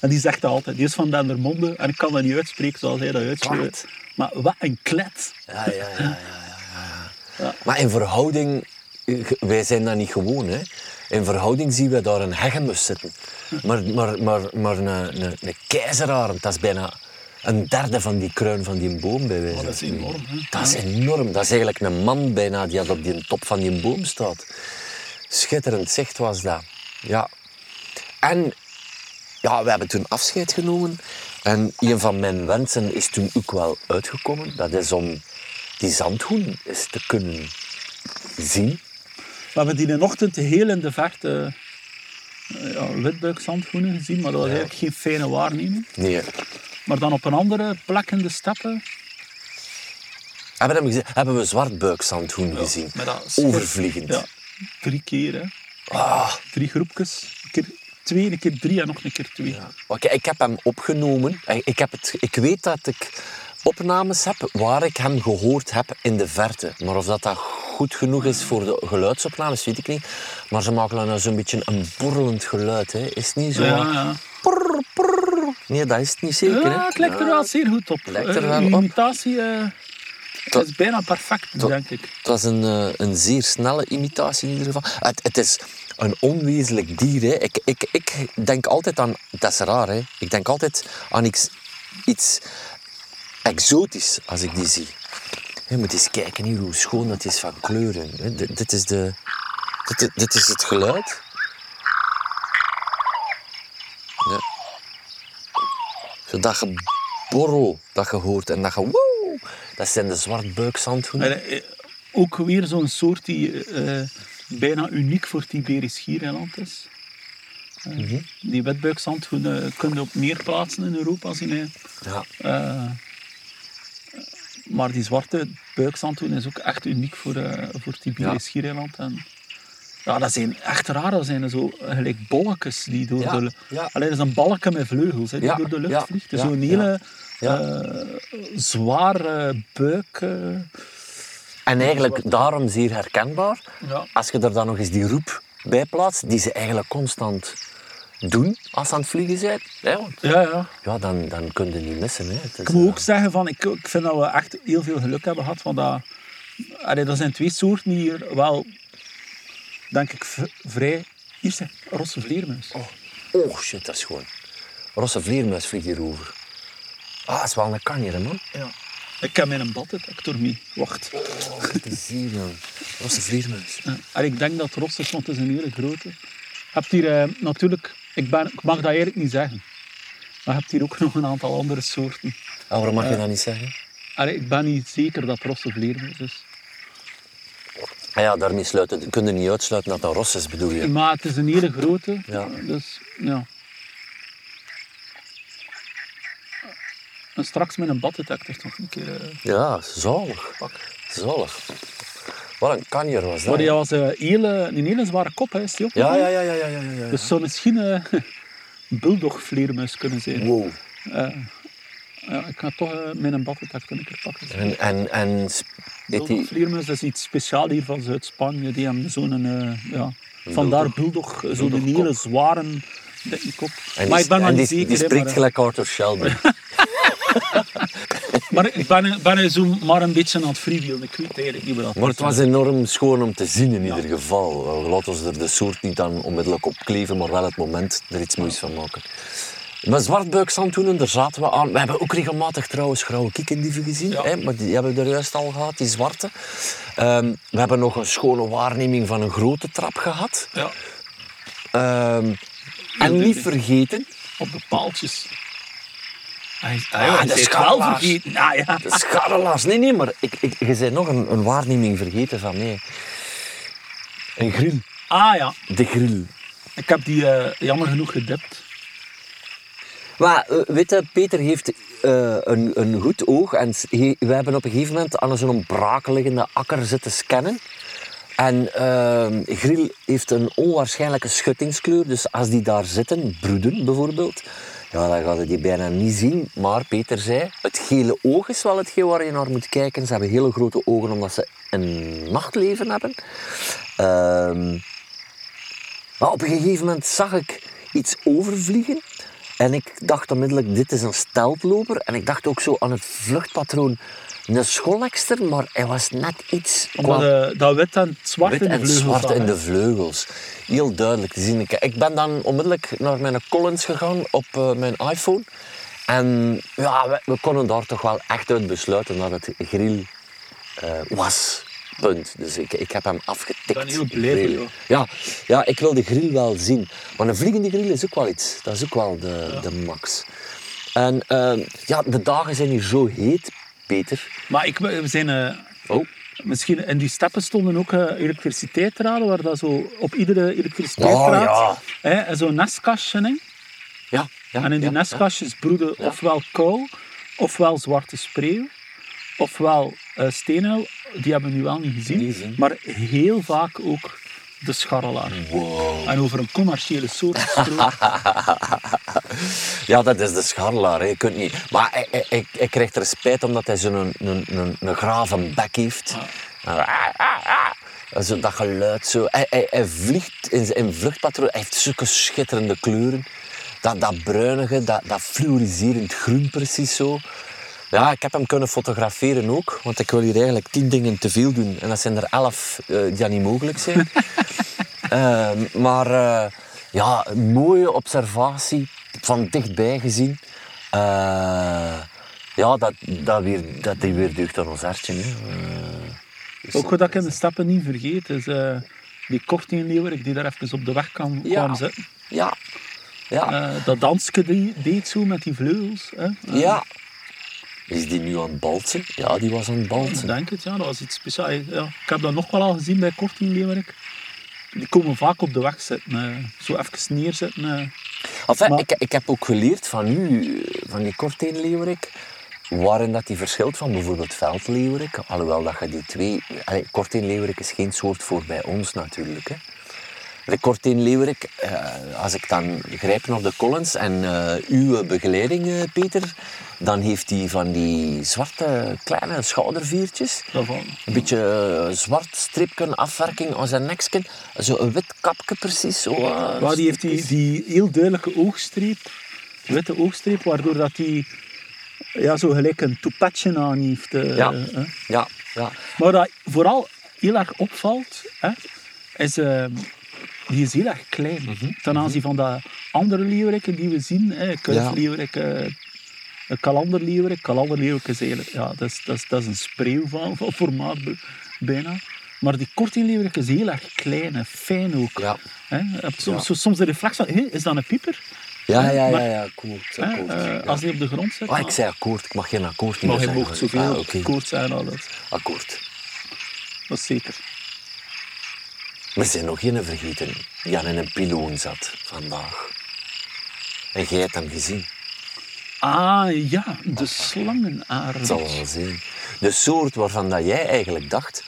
En die zegt dat altijd. Die is van Dendermonde en ik kan dat niet uitspreken zoals hij dat uitspreekt. Maar wat een klet. Ja, ja, ja, ja, ja, ja, ja. Maar in verhouding, eh, wij zijn dat niet gewoon. Hè. In verhouding zien we daar een hegemus zitten. Maar, maar, maar, maar een, een, een keizerarend, dat is bijna een derde van die kruin van die boom bij wijze Oh, dat is enorm, hè? Dat is enorm. Dat is eigenlijk een man bijna die op die top van die boom staat. Schitterend zicht was dat. Ja. En ja, we hebben toen afscheid genomen. En een van mijn wensen is toen ook wel uitgekomen. Dat is om die zandhoen eens te kunnen zien. We hebben die in ochtend heel in de verte uh, ja, witbuikzandgroenen gezien, maar dat was eigenlijk geen fijne waarneming. Nee. Maar dan op een andere plek in de steppen, Hebben, we hebben we gezien. Overvliegend. Ja, drie keer. Hè. Ah, Drie groepjes. Een keer twee, een keer drie en nog een keer twee. oké, ik heb hem opgenomen. Ik, heb het, ik weet dat ik opnames heb waar ik hem gehoord heb in de verte. Maar of dat, dat goed genoeg is voor de geluidsopnames, weet ik niet. Maar ze maken dan zo'n beetje een borrelend geluid. Hè. Is het niet zo? Ja, ja. Prrr, prrr. Nee, dat is het niet zeker. hè? Ja, het lijkt er wel zeer goed op. lijkt er Eh, wel uw op. imitatie eh, Dat- is bijna perfect, denk ik. Het was een, eh, een zeer snelle imitatie in ieder geval. Het, het is een onwezenlijk dier. Hè. Ik, ik, ik denk altijd aan... Dat is raar, hè. Ik denk altijd aan iets, iets exotisch als ik die zie. Je moet eens kijken hier hoe schoon dat is van kleuren. Dit, is de... Dit, dit is het geluid. Ja. Zo dat geborrel dat je hoort en dat je... Woe, dat zijn de zwartbuikzandhoenen. En, eh, ook weer zo'n soort die eh, bijna uniek voor het Iberisch Schiereiland is. Eh, Mhm. Die witbuikzandhoen kun je op meer plaatsen in Europa zien. Ja. Maar die zwarte buikzandhoen is ook echt uniek voor, eh, voor het Iberisch Ja. Schiereiland. En, ja, dat zijn echt raar. Dat zijn zo eh, gelijk bolletjes die door Ja, de... ja. Alleen dat is een balken met vleugels hè, die door de lucht vliegt. Dus zo'n hele Ja. eh, zware buik... En eigenlijk daarom zeer herkenbaar. Als je er dan nog eens die roep bij plaatst, die ze eigenlijk constant doen als je aan het vliegen bent. Hè? want Ja, ja. Ja, dan, dan kun je niet missen. Hè. Het is, Ik moet ook eh, zeggen, van, ik, ik vind dat we echt heel veel geluk hebben gehad. Want dat, allee, er zijn twee soorten die hier wel, denk ik, vrij... Hier zijn rosse vleermuis. Oh shit, dat is gewoon. Rosse vleermuis vliegt hierover. Ah, dat is wel een kanjer, man. Ja. Ik heb mijn baddetector mee. Wacht. Oh, het is hier, man. Rosse vleermuis. Ja. En ik denk dat het ros is, want het is een hele grote. Je hebt hier eh, natuurlijk... Ik, ben, ik mag dat eigenlijk niet zeggen. Maar je hebt hier ook nog een aantal andere soorten. Ah, waarom mag je dat niet zeggen? Allee, ik ben niet zeker dat rosse vleermuis is. Ah ja, daarmee sluiten, je niet uitsluiten dat dat ros is, bedoel je? Maar het is een hele grote. Ja. Dus, ja. En straks met een baddetector nog een keer eh, Ja, zalig. pakken. Zalig. Wat een kanjer was dat. Maar die was een hele, een hele zware kop, hè, is die ook Ja, ja, ja, ja, ja, ja, ja. Dus zou misschien eh, een bulldogvleermuis kunnen zijn. Wow. Ja, ik ga toch eh, met een baddetector een keer pakken. En, en, en Bulldogvleermuis is iets speciaals hier van Zuid-Spanje. Die hebben zo'n, eh, ja, vandaar bulldog, zo'n hele zware dikke kop. en maar die, ik ben en die, zeker. die spreekt maar, eh, gelijk Arthur Shelby. Maar ik ben, ben zo maar een beetje aan het freewheelen. Ik weet eigenlijk niet wat dat Maar het was enorm schoon om te zien in ieder geval. Laten we er de soort niet dan onmiddellijk op kleven, maar wel het moment er iets moois van maken. Met zwartbuikzandhoenen, daar zaten we aan. We hebben ook regelmatig trouwens grauwe kikkendieven gezien, Ja. hè, maar die hebben we er juist al gehad, die zwarte. Ehm, we hebben nog een schone waarneming van een grote trap gehad. Ja, Ehm, en niet vergeten, op de paaltjes. Hij, Ah, de is wel vergeten. Ah, ja. scharrelaars. Nee, nee, maar ik, ik, je bent nog een, een waarneming vergeten van mij. Een grill. ah ja, De grill. ik heb die eh, jammer genoeg gedipt. Maar eh, weet je, Peter heeft eh, een, een goed oog. En he- we hebben op een gegeven moment aan zo'n braakliggende akker zitten scannen. En ehm Grill heeft een onwaarschijnlijke schuttingskleur. Dus als die daar zitten, broeden bijvoorbeeld, ja, dan gaat die bijna niet zien. Maar Peter zei, het gele oog is wel hetgeen waar je naar moet kijken. Ze hebben hele grote ogen omdat ze een nachtleven hebben. Ehm maar op een gegeven moment zag ik iets overvliegen. En ik dacht onmiddellijk, dit is een steltloper. En ik dacht ook zo aan het vluchtpatroon, een scholekster, maar hij was net iets... Eh, dat wit en het zwart wit in de en vleugels zwart zat, in de vleugels. Heel duidelijk te zien. Ik, ben dan onmiddellijk naar mijn Collins gegaan op eh, mijn iPhone. En ja, we, we konden daar toch wel echt uit besluiten dat het grill eh, was. Punt. Dus ik, ik heb hem afgetikt. Ik ben heel jou. Ja, ja, ik wil de grill wel zien. Maar een vliegende grill is ook wel iets. Dat is ook wel de, de max. En ehm, ja, de dagen zijn hier zo heet, Peter. Maar ik, we zijn... eh, Oh. Misschien in die steppen stonden ook eh elektriciteitsdraden, waar dat zo op iedere elektriciteitsdraad Oh, hè, zo'n nestkastje in. Ja, ja, En in die ja, nestkastjes broeden ofwel kou, ofwel zwarte spreeuw, ofwel eh steenuil. Die hebben we nu wel niet gezien. Niet gezien. Maar heel vaak ook de scharrelaar. En over een commerciële soort. Ja, dat is de scharrelaar. Je kunt niet... Maar hij, hij, hij krijgt er spijt omdat hij zo'n een, een, een, een graven bek heeft. En Zo, dat geluid zo. Hij, hij, hij vliegt in zijn vluchtpatroon. Hij heeft zulke schitterende kleuren. Dat, dat bruinige, dat, dat fluoriserend groen precies zo. Ja, ik heb hem kunnen fotograferen ook. Want ik wil hier eigenlijk tien dingen te veel doen. En dat zijn er elf eh, die niet mogelijk zijn. Ehm, maar eh, ja, een mooie observatie, van dichtbij gezien. Eh, ja, dat, dat, weer, dat die weer deugd aan ons hartje. Hè. Dus- ook wat ik in de steppen niet vergeet, is eh, die korteenleeuwerik die daar even op de weg kwam, Ja. kwam zitten. ja, ja, Eh, dat dansje die deed zo met die vleugels. Hè. Ja. Is die nu aan het balsen? Ja, die was aan het Ik balsen. denk het, ja. Dat was iets speciaals. Ja, ik heb dat nog wel al gezien bij korteenleeuwerik. Die komen vaak op de weg zitten. eh, zo even neerzetten. eh. Enfin, Maar- ik, ik heb ook geleerd van u, eh, van die korteenleeuwerik, waarin dat die verschilt van bijvoorbeeld veldleeuwerik. Alhoewel dat je die twee... Allee, is geen soort voor bij ons natuurlijk. Hè. De Korteen Leeuwerik, eh, als ik dan grijp naar de Collins en eh, uw begeleiding, eh, Peter, dan heeft hij van die zwarte kleine schouderviertjes. Daarvan. Een beetje zwart stripje, afwerking aan zijn nekje. Zo een wit kapje precies. Zo, Maar die heeft die, die heel duidelijke oogstreep, witte oogstreep, waardoor dat die ja, zo gelijk een toepetje aan heeft. Ja. Ja, ja. Maar wat vooral heel erg opvalt, hè, is eh, die is heel erg klein. Mhm. Ten aanzien van de andere leeuweriken die we zien. Hè, kuifleeuwerik, eh, een kalanderleeuwerik. Kalanderleeuwerik is eigenlijk ja, dat is, dat is, dat is een spreeuw van, van formaat bijna. Maar die kortingleeuwerik is heel erg klein en fijn ook. Ja. Hè, je soms, zo- soms de reflex van, hé, is dat een pieper? Ja, ja, ja, Maar- ja, akkoord. Eh, ja. Als die op de grond zit. Oh, ik zei akkoord, ik mag geen akkoord maar meer je zeggen. mocht zoveel Ah, oké. akkoord zijn. al Dat, Akkoord. dat is zeker. We zijn nog geen vergeten. Jan in een piloon zat vandaag. En jij hebt hem gezien. Ah ja, de slangenaard. Het zal wel zijn. De soort waarvan dat jij eigenlijk dacht,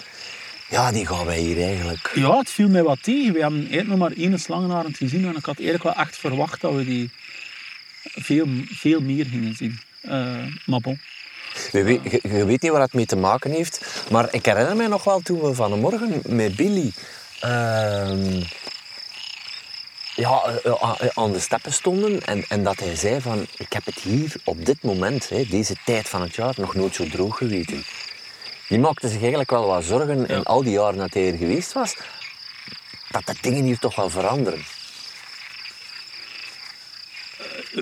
ja, die gaan wij hier eigenlijk. Ja, het viel mij wat tegen. We hebben eigenlijk nog maar één slangenarend gezien en ik had eigenlijk wel echt verwacht dat we die veel, veel meer gingen zien. Eh, maar bon. Je weet, je, je weet niet waar het mee te maken heeft, maar ik herinner mij nog wel toen we vanmorgen met Billy ehm, ja, eh, eh, aan de steppen stonden en, en dat hij zei van, ik heb het hier op dit moment, hè, deze tijd van het jaar, nog nooit zo droog geweten. Die maakte zich eigenlijk wel wat zorgen in al die jaren dat hij er geweest was, dat de dingen hier toch wel veranderen.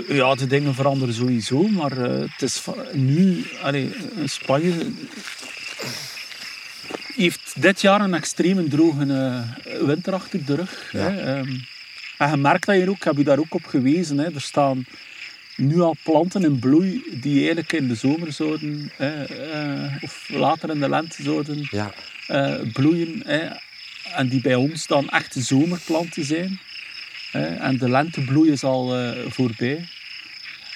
Ja, de dingen veranderen sowieso, maar eh, het is nu... Allee, eh, Spanje heeft dit jaar een extreem droge eh, winter achter de rug. Hè. Ehm, en je merkt dat hier ook, ik heb je daar ook op gewezen. Hè. Er staan nu al planten in bloei die eigenlijk in de zomer zouden, hè, eh, of later in de lente zouden Ja. eh, bloeien. Hè. En die bij ons dan echt zomerplanten zijn. Hè. En de lentebloei is al voorbij.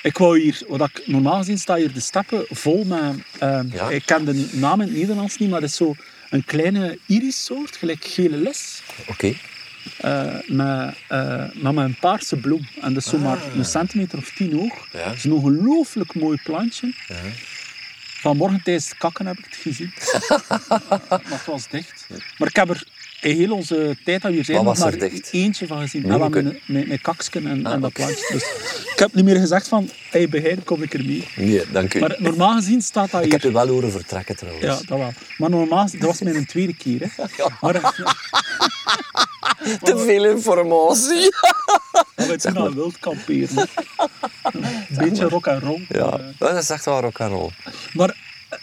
Ik wou hier, wat ik normaal gezien sta hier de steppen vol met, eh, Ja. ik ken de naam in het Nederlands niet, maar het is zo een kleine irissoort, gelijk gele les, Oké. eh, met, eh, maar met een paarse bloem. En dat is zo maar een centimeter of tien hoog. Ja. Het is een ongelooflijk mooi plantje. Vanmorgen tijdens het kakken heb ik het gezien. maar het was dicht. Maar ik heb er heel onze tijd dat we hier zijn nog maar dicht? eentje van gezien. Wel met, met, met kaksken en, en dat oké. plantje. Dus ik heb niet meer gezegd van, hey, begin, kom ik er mee. Nee, dank u. Maar normaal gezien staat dat ik hier... heb u wel horen vertrekken trouwens. Ja, dat wel. Maar normaal, dat was mijn tweede keer. Hè. Maar, eh, Te veel informatie. maar we zijn al wild kamperen. Een beetje rock en roll. Ja, dat is echt waar ook aan rol. Maar eh,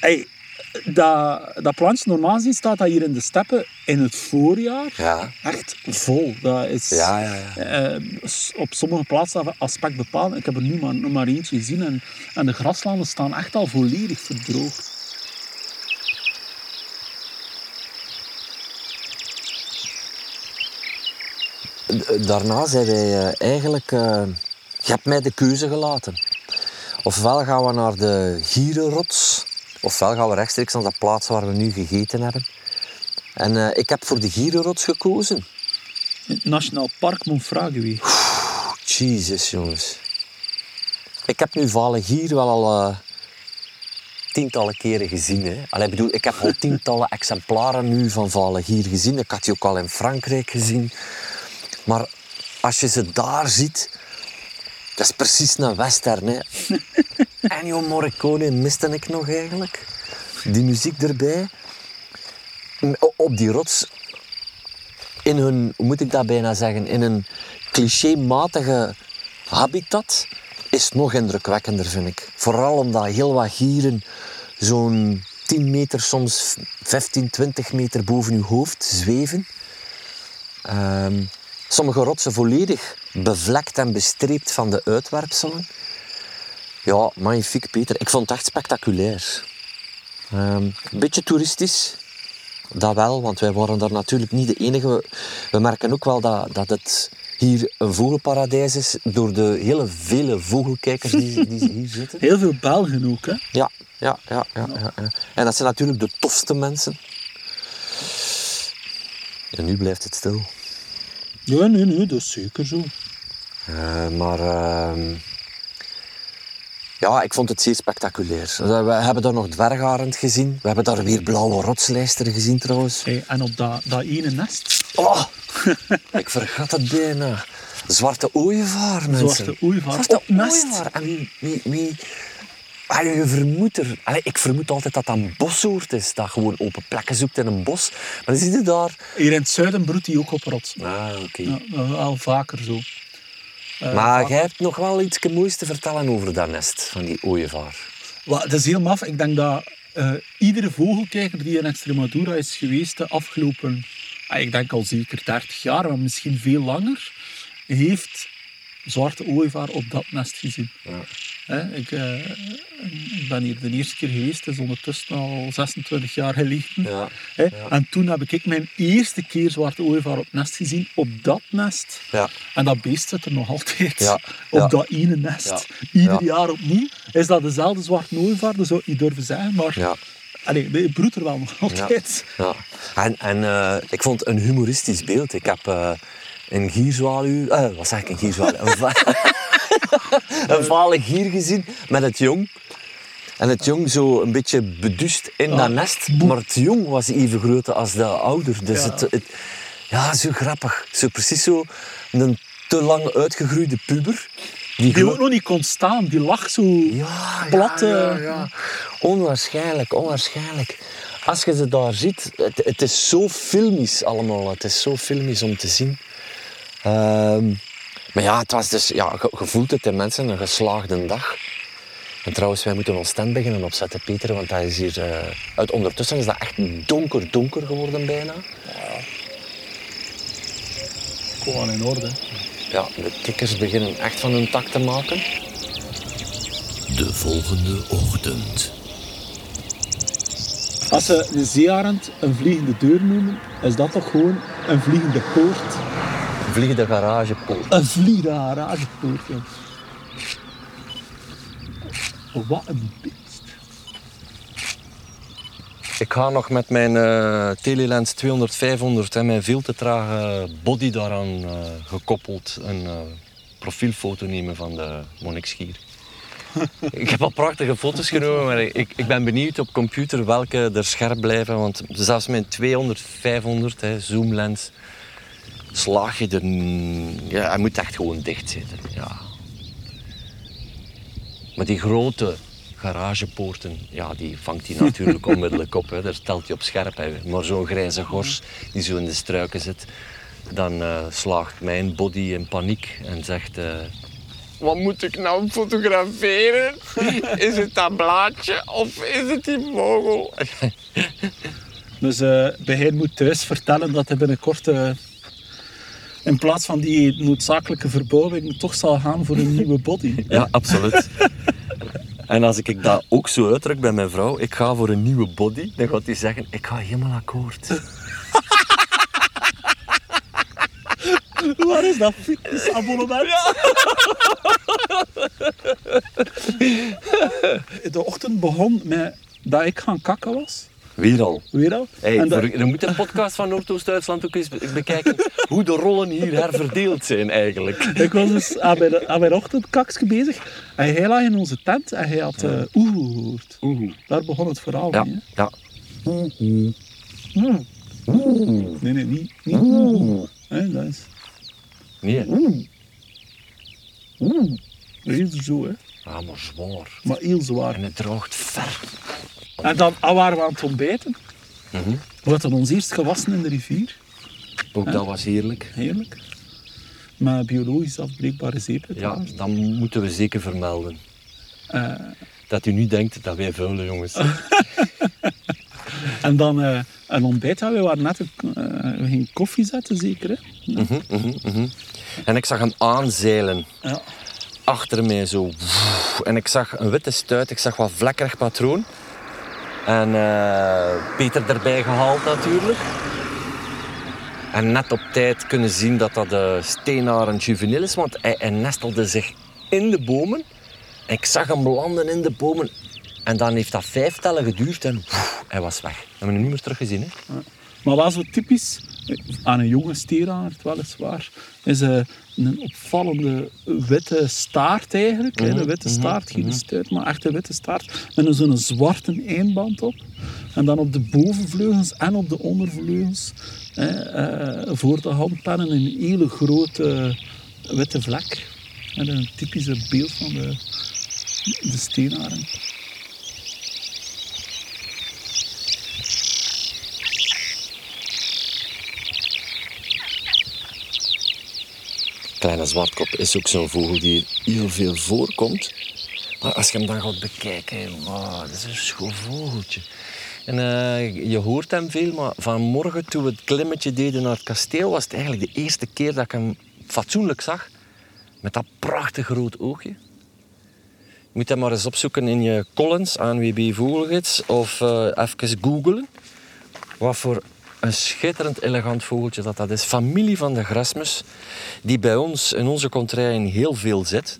hey, dat, dat plantje, normaal gezien staat dat hier in de steppen in het voorjaar Ja. echt vol. Dat is Ja, ja, ja. eh, op sommige plaatsen aspect bepaald. Ik heb er nu maar, nog maar eentje gezien en, en de graslanden staan echt al volledig verdroogd. Daarna zei wij eh, eigenlijk, eh, je hebt mij de keuze gelaten. Ofwel gaan we naar de Gierenrots, ofwel gaan we rechtstreeks naar de plaats waar we nu gegeten hebben. En eh, ik heb voor de Gierenrots gekozen. In het Nationaal Park Monfragüe. Jezus, jongens. Ik heb nu Vale Gier wel al eh, tientallen keren gezien. Hè. Allee, ik bedoel, ik heb al tientallen exemplaren nu van Vale Gier gezien. Ik had die ook al in Frankrijk gezien. Maar als je ze daar ziet, dat is precies een western. Hè. Ennio Morricone miste ik nog eigenlijk. Die muziek erbij. Op die rots in hun, hoe moet ik dat bijna zeggen, in een clichématige habitat is nog indrukwekkender, vind ik. Vooral omdat heel wat gieren zo'n 10 meter, soms 15, 20 meter boven uw hoofd zweven. Ehm, sommige rotsen volledig bevlekt en bestreept van de uitwerpselen. Ja, magnifiek, Peter. Ik vond het echt spectaculair. Ehm, een beetje toeristisch, dat wel, want wij waren daar natuurlijk niet de enige. We, we merken ook wel dat, dat het hier een vogelparadijs is door de hele vele vogelkijkers die, die hier zitten. Heel veel Belgen ook, hè? Ja, ja, ja, ja, ja, ja. En dat zijn natuurlijk de tofste mensen. En nu blijft het stil. Nee, nee, nee, dat is zeker zo. Eh, maar ehm, ja, ik vond het zeer spectaculair. We hebben daar nog dwergarend gezien. We hebben daar weer blauwe rotslijster gezien trouwens. Hey, en op dat, dat ene nest, Oh, ik vergat het bijna. Zwarte ooievaar, mensen. Zwarte ooievaar Zwarte ooievaar. En wie... wie, wie... Allee, je vermoedt er... Allee, ik vermoed altijd dat dat een bossoort is. Dat gewoon open plekken zoekt in een bos. Maar zie je daar... hier in het zuiden broedt hij ook op rotsen. Ah, oké. Ja, is wel vaker zo. Eh, Maar jij hebt nog wel iets moois te vertellen over dat nest van die ooievaar. Wel, dat is heel maf. Ik denk dat eh, iedere vogelkijker die in Extremadura is geweest de afgelopen, ah, ik denk al zeker 30 jaar, maar misschien veel langer, heeft zwarte ooievaar op dat nest gezien. Ja. Hè, ik, eh, ik ben hier de eerste keer geweest, dat is ondertussen al 26 jaar geleden. Ja. Hè. En toen heb ik mijn eerste keer zwarte ooievaar op nest gezien, op dat nest. Ja. En dat beest zit er nog altijd Ja, op dat ene nest. Ieder ja. jaar opnieuw. Is dat dezelfde zwarte ooievaar? Dat zou ik niet durven zeggen, maar Ja. allee, het broedt er wel nog altijd. Ja. En, en eh, ik vond het een humoristisch beeld. Ik heb eh, een gierzwaluw... wat zeg ik, een gierzwaluw? Een, va- een vale gier gezien met het jong. En het jong zo een beetje beduust in dat nest. Maar het jong was even groot als de ouder. Dus Ja. het, het... Ja, zo grappig. Zo precies zo een te lang uitgegroeide puber. Die, Die ook nog niet kon staan, die lag zo ja, plat. Ja, ja, eh. Onwaarschijnlijk, onwaarschijnlijk. Als je ze daar ziet, het, het is zo filmisch allemaal. Het is zo filmisch om te zien. Ehm, maar ja, het was dus, ja, voelt het in mensen, een geslaagde dag. En trouwens, wij moeten ons tent beginnen opzetten, Peter, want dat is hier... eh, uit ondertussen is dat echt donker, donker geworden bijna. Gewoon in orde. Ja, de kikkers beginnen echt van hun tak te maken. De volgende ochtend. Als ze een zeearend een vliegende deur noemen, is dat toch gewoon een vliegende poort? Vliegende garagepoort. Een vliegende garagepoort. Oh, wat een beest. Ik ga nog met mijn eh Telelens 200-500 en mijn veel te trage body daaraan eh, gekoppeld een eh, profielfoto nemen van de Monnikschier. ik heb al prachtige foto's genomen, maar ik, ik ben benieuwd op computer welke er scherp blijven. Want zelfs mijn 200-500 hè, zoomlens slaag je er... Ja, hij moet echt gewoon dicht zitten. Ja. Maar die grote garagepoorten, ja, die vangt hij natuurlijk onmiddellijk op. Hè. Daar stelt hij op scherp. Hè. Maar zo'n grijze gors die zo in de struiken zit, dan eh, slaagt mijn body in paniek en zegt... eh, wat moet ik nou fotograferen? Is het dat blaadje of is het die vogel? Dus eh bij hij moet thuis vertellen dat hij binnenkort eh, in plaats van die noodzakelijke verbouwing toch zal gaan voor een nieuwe body. Ja, absoluut. En als ik dat ook zo uitdruk bij mijn vrouw, ik ga voor een nieuwe body, dan gaat hij zeggen, ik ga helemaal akkoord. Waar is dat fitnessabonnement? De ochtend begon met dat ik gaan kakken was. Weer al. Weer al. Hey, En dat- voor- je moet de podcast van Noordoost-Duitsland ook eens be- bekijken hoe de rollen hier herverdeeld zijn eigenlijk. Ik was dus aan mijn, aan mijn ochtendkaksje bezig. En hij lag in onze tent en hij had eh oeh gehoord. Oeh. Daar begon het verhaal Ja, mee. ja. hè. Nee, nee, niet. niet oeh. Hè, dat is... Nee. Dat is zo, hè. ah, maar zwaar. Maar heel zwaar. En het droogt ver. En dan ah, waren we aan het ontbijten. Mhm. We hadden ons eerst gewassen in de rivier. Ook dat was heerlijk. Heerlijk. Met biologisch afbreekbare zeep. Ja, dat moeten we zeker vermelden. Eh, Dat u niet denkt dat wij vuile jongens en dan eh, een ontbijt. We waren net een, eh, we gingen koffie zetten, zeker. Hè? Mhm, mhm, mhm. En ik zag hem aanzeilen. Ja. achter mij zo. En ik zag een witte stuit, ik zag wat vlekkerig patroon. En eh, Peter erbij gehaald natuurlijk. En net op tijd kunnen zien dat dat de steenarend juvenil is, want hij, nestelde zich in de bomen. En ik zag hem landen in de bomen. En dan heeft dat vijf tellen geduurd en hij was weg. We hebben hem niet meer teruggezien. Hè? Maar wel zo typisch aan een jonge steeraard weliswaar, is eh, een opvallende witte staart eigenlijk. hè. Een witte staart, geen stuit, maar echt een witte staart. Met een zo'n zwarte eenband op. En dan op de bovenvleugels en op de ondervleugels, eh, voor de handpennen, een hele grote witte vlek. En een typische beeld van de, de steenarend. Kleine zwartkop is ook zo'n vogel die heel veel voorkomt. Maar als je hem dan gaat bekijken, wauw, dat is een schoon vogeltje. En eh, je hoort hem veel, maar vanmorgen toen we het klimmetje deden naar het kasteel, was het eigenlijk de eerste keer dat ik hem fatsoenlijk zag. Met dat prachtig rood oogje. Je moet hem maar eens opzoeken in je Collins, ANWB Vogelgids, of eh, even googlen. Wat voor een schitterend elegant vogeltje dat dat is. Familie van de grasmus, die bij ons in onze contraien heel veel zit.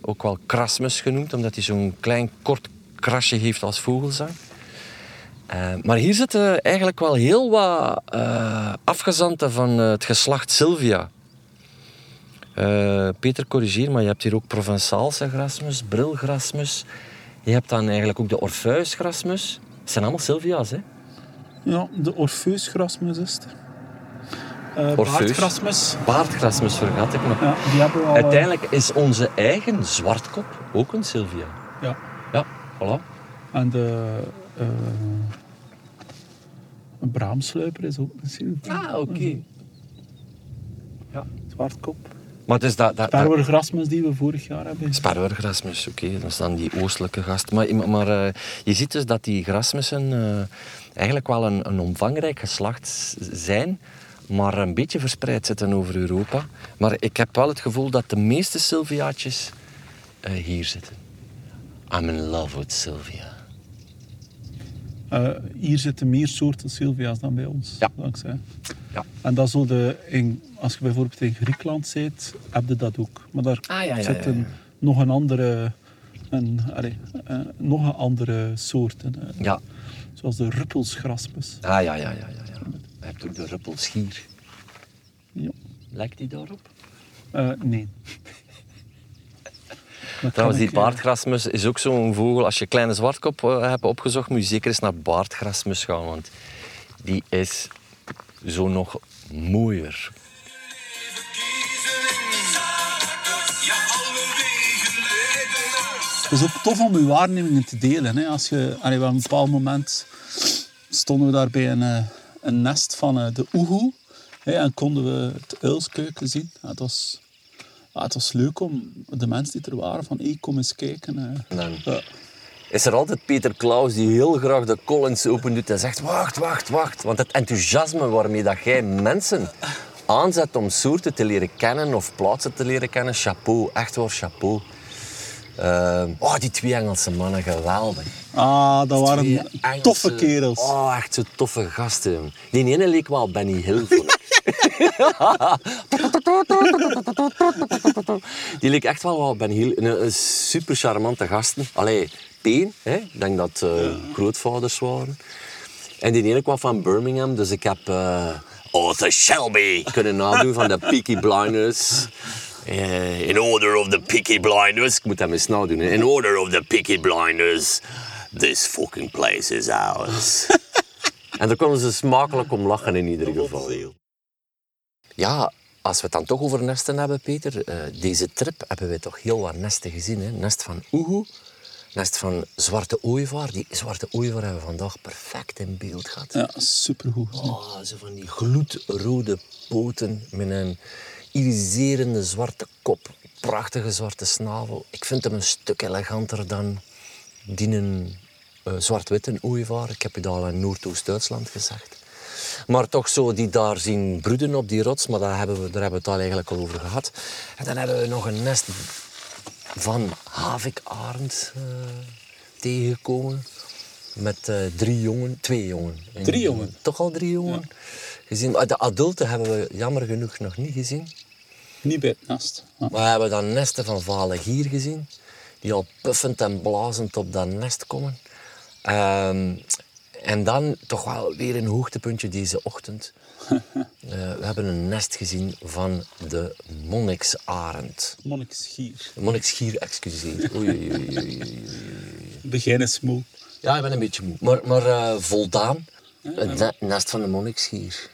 Ook wel krasmus genoemd, omdat hij zo'n klein kort krasje heeft als vogelsang. Eh, maar hier zitten eigenlijk wel heel wat eh, afgezanten van eh, het geslacht Sylvia. Peter, corrigeer, maar je hebt hier ook Provençaalse grasmus, brilgrasmus. Je hebt dan eigenlijk ook de Orpheusgrasmus. Het zijn allemaal Sylvia's, hè? Ja, de Orpheusgrasmus is het. Uh. Baardgrasmus. Baardgrasmus vergat ik nog. Ja, die hebben we al... eh, Uiteindelijk is onze eigen zwartkop ook een Sylvia. ja. Ja, voilà. En de... eh een braamsluiper is ook een Sylvia. Ah, oké. Zwartkop. Maar het is dat... dat, Perwergrasmus die we vorig jaar hebben. Sparwergrasmus, oké, dat is dan die oostelijke gast. Maar, maar eh, je ziet dus dat die grasmussen eh, eigenlijk wel een, een omvangrijk geslacht zijn, maar een beetje verspreid zitten over Europa. Maar ik heb wel het gevoel dat de meeste Sylviaatjes eh, hier zitten. I'm in love with Sylvia. Eh, hier zitten meer soorten Sylvia's dan bij ons. Ja. Dankzij. Ja. En dat zo de, in, als je bijvoorbeeld in Griekenland zit, heb je dat ook. Maar daar Ah, ja, ja, zit ja, een, ja. nog een andere, een, allee, eh, nog een andere soorten. eh, Ja. Zoals de ruppelsgrasmus. Ah, ja, ja, ja, ja. ja. Je hebt ook de ruppelschier. Ja. Lijkt die daarop? Eh, nee. Trouwens, die eh, baardgrasmus is ook zo'n vogel. Als je kleine zwartkop eh, hebt opgezocht, moet je zeker eens naar baardgrasmus gaan. Want die is zo nog mooier. Het is ook tof om uw waarnemingen te delen. Hè. Als je, allee, op een bepaald moment stonden we daar bij een, eh, een nest van eh, de oehoe. Hè, en konden we het uilskuiken zien. Ja, het, was, het was leuk om de mensen die er waren van hey, kom eens kijken. eh. Ja. is er altijd Peter Klaus die heel graag de Collins open doet en zegt wacht, wacht, wacht. Want het enthousiasme waarmee dat jij mensen aanzet om soorten te leren kennen of plaatsen te leren kennen, chapeau, echt waar chapeau. Eh, oh, die twee Engelse mannen, geweldig. Ah, dat waren Engelse- toffe kerels. Oh, echt zo toffe gasten. Die ene leek wel Benny Hill, vond ik. Die leek echt wel wel Benny Hill. Een, een super charmante gasten. Allee, Peen, hè? ik denk dat eh, grootvaders waren. En die ene kwam van Birmingham, dus ik heb eh Arthur Shelby kunnen nadoen van de Peaky Blinders. Eh, in order of the Peaky Blinders. Ik moet hem eens nadoen. hè. In order of the Peaky Blinders. This fucking place is ours. en daar konden ze smakelijk om lachen in ieder geval. Ja, als we het dan toch over nesten hebben, Peter. eh, deze trip hebben we toch heel wat nesten gezien. Hè? Nest van oehoe, nest van zwarte ooievaar. Die zwarte ooievaar hebben we vandaag perfect in beeld gehad. Ja, supergoed. Oh, zo van die gloedrode poten met een iriserende zwarte kop. Prachtige zwarte snavel. Ik vind hem een stuk eleganter dan die een eh, zwart-witte ooievaar. Ik heb je dat al in Noordoost-Duitsland gezegd. Maar toch zo die daar zien broeden op die rots, maar daar hebben we, daar hebben we het al eigenlijk al over gehad. En dan hebben we nog een nest van havikarend eh, tegengekomen. Met eh, drie jongen, twee jongen. En Drie jongen? Toch al drie jongen. Gezien. Maar De adulten hebben we jammer genoeg nog niet gezien. Niet bij het nest. Ja. Maar we hebben dan nesten van vale gier gezien. Die al puffend en blazend op dat nest komen. Ehm, en dan toch wel weer een hoogtepuntje deze ochtend. Eh, we hebben een nest gezien van de monniksarend. Monnikschier. Monniksgier, excuseer. Oei, oei, oei, oei. Begin is moe. Ja, ik ben een beetje moe. Maar, maar eh, voldaan. Het ne- nest van de monniksgier.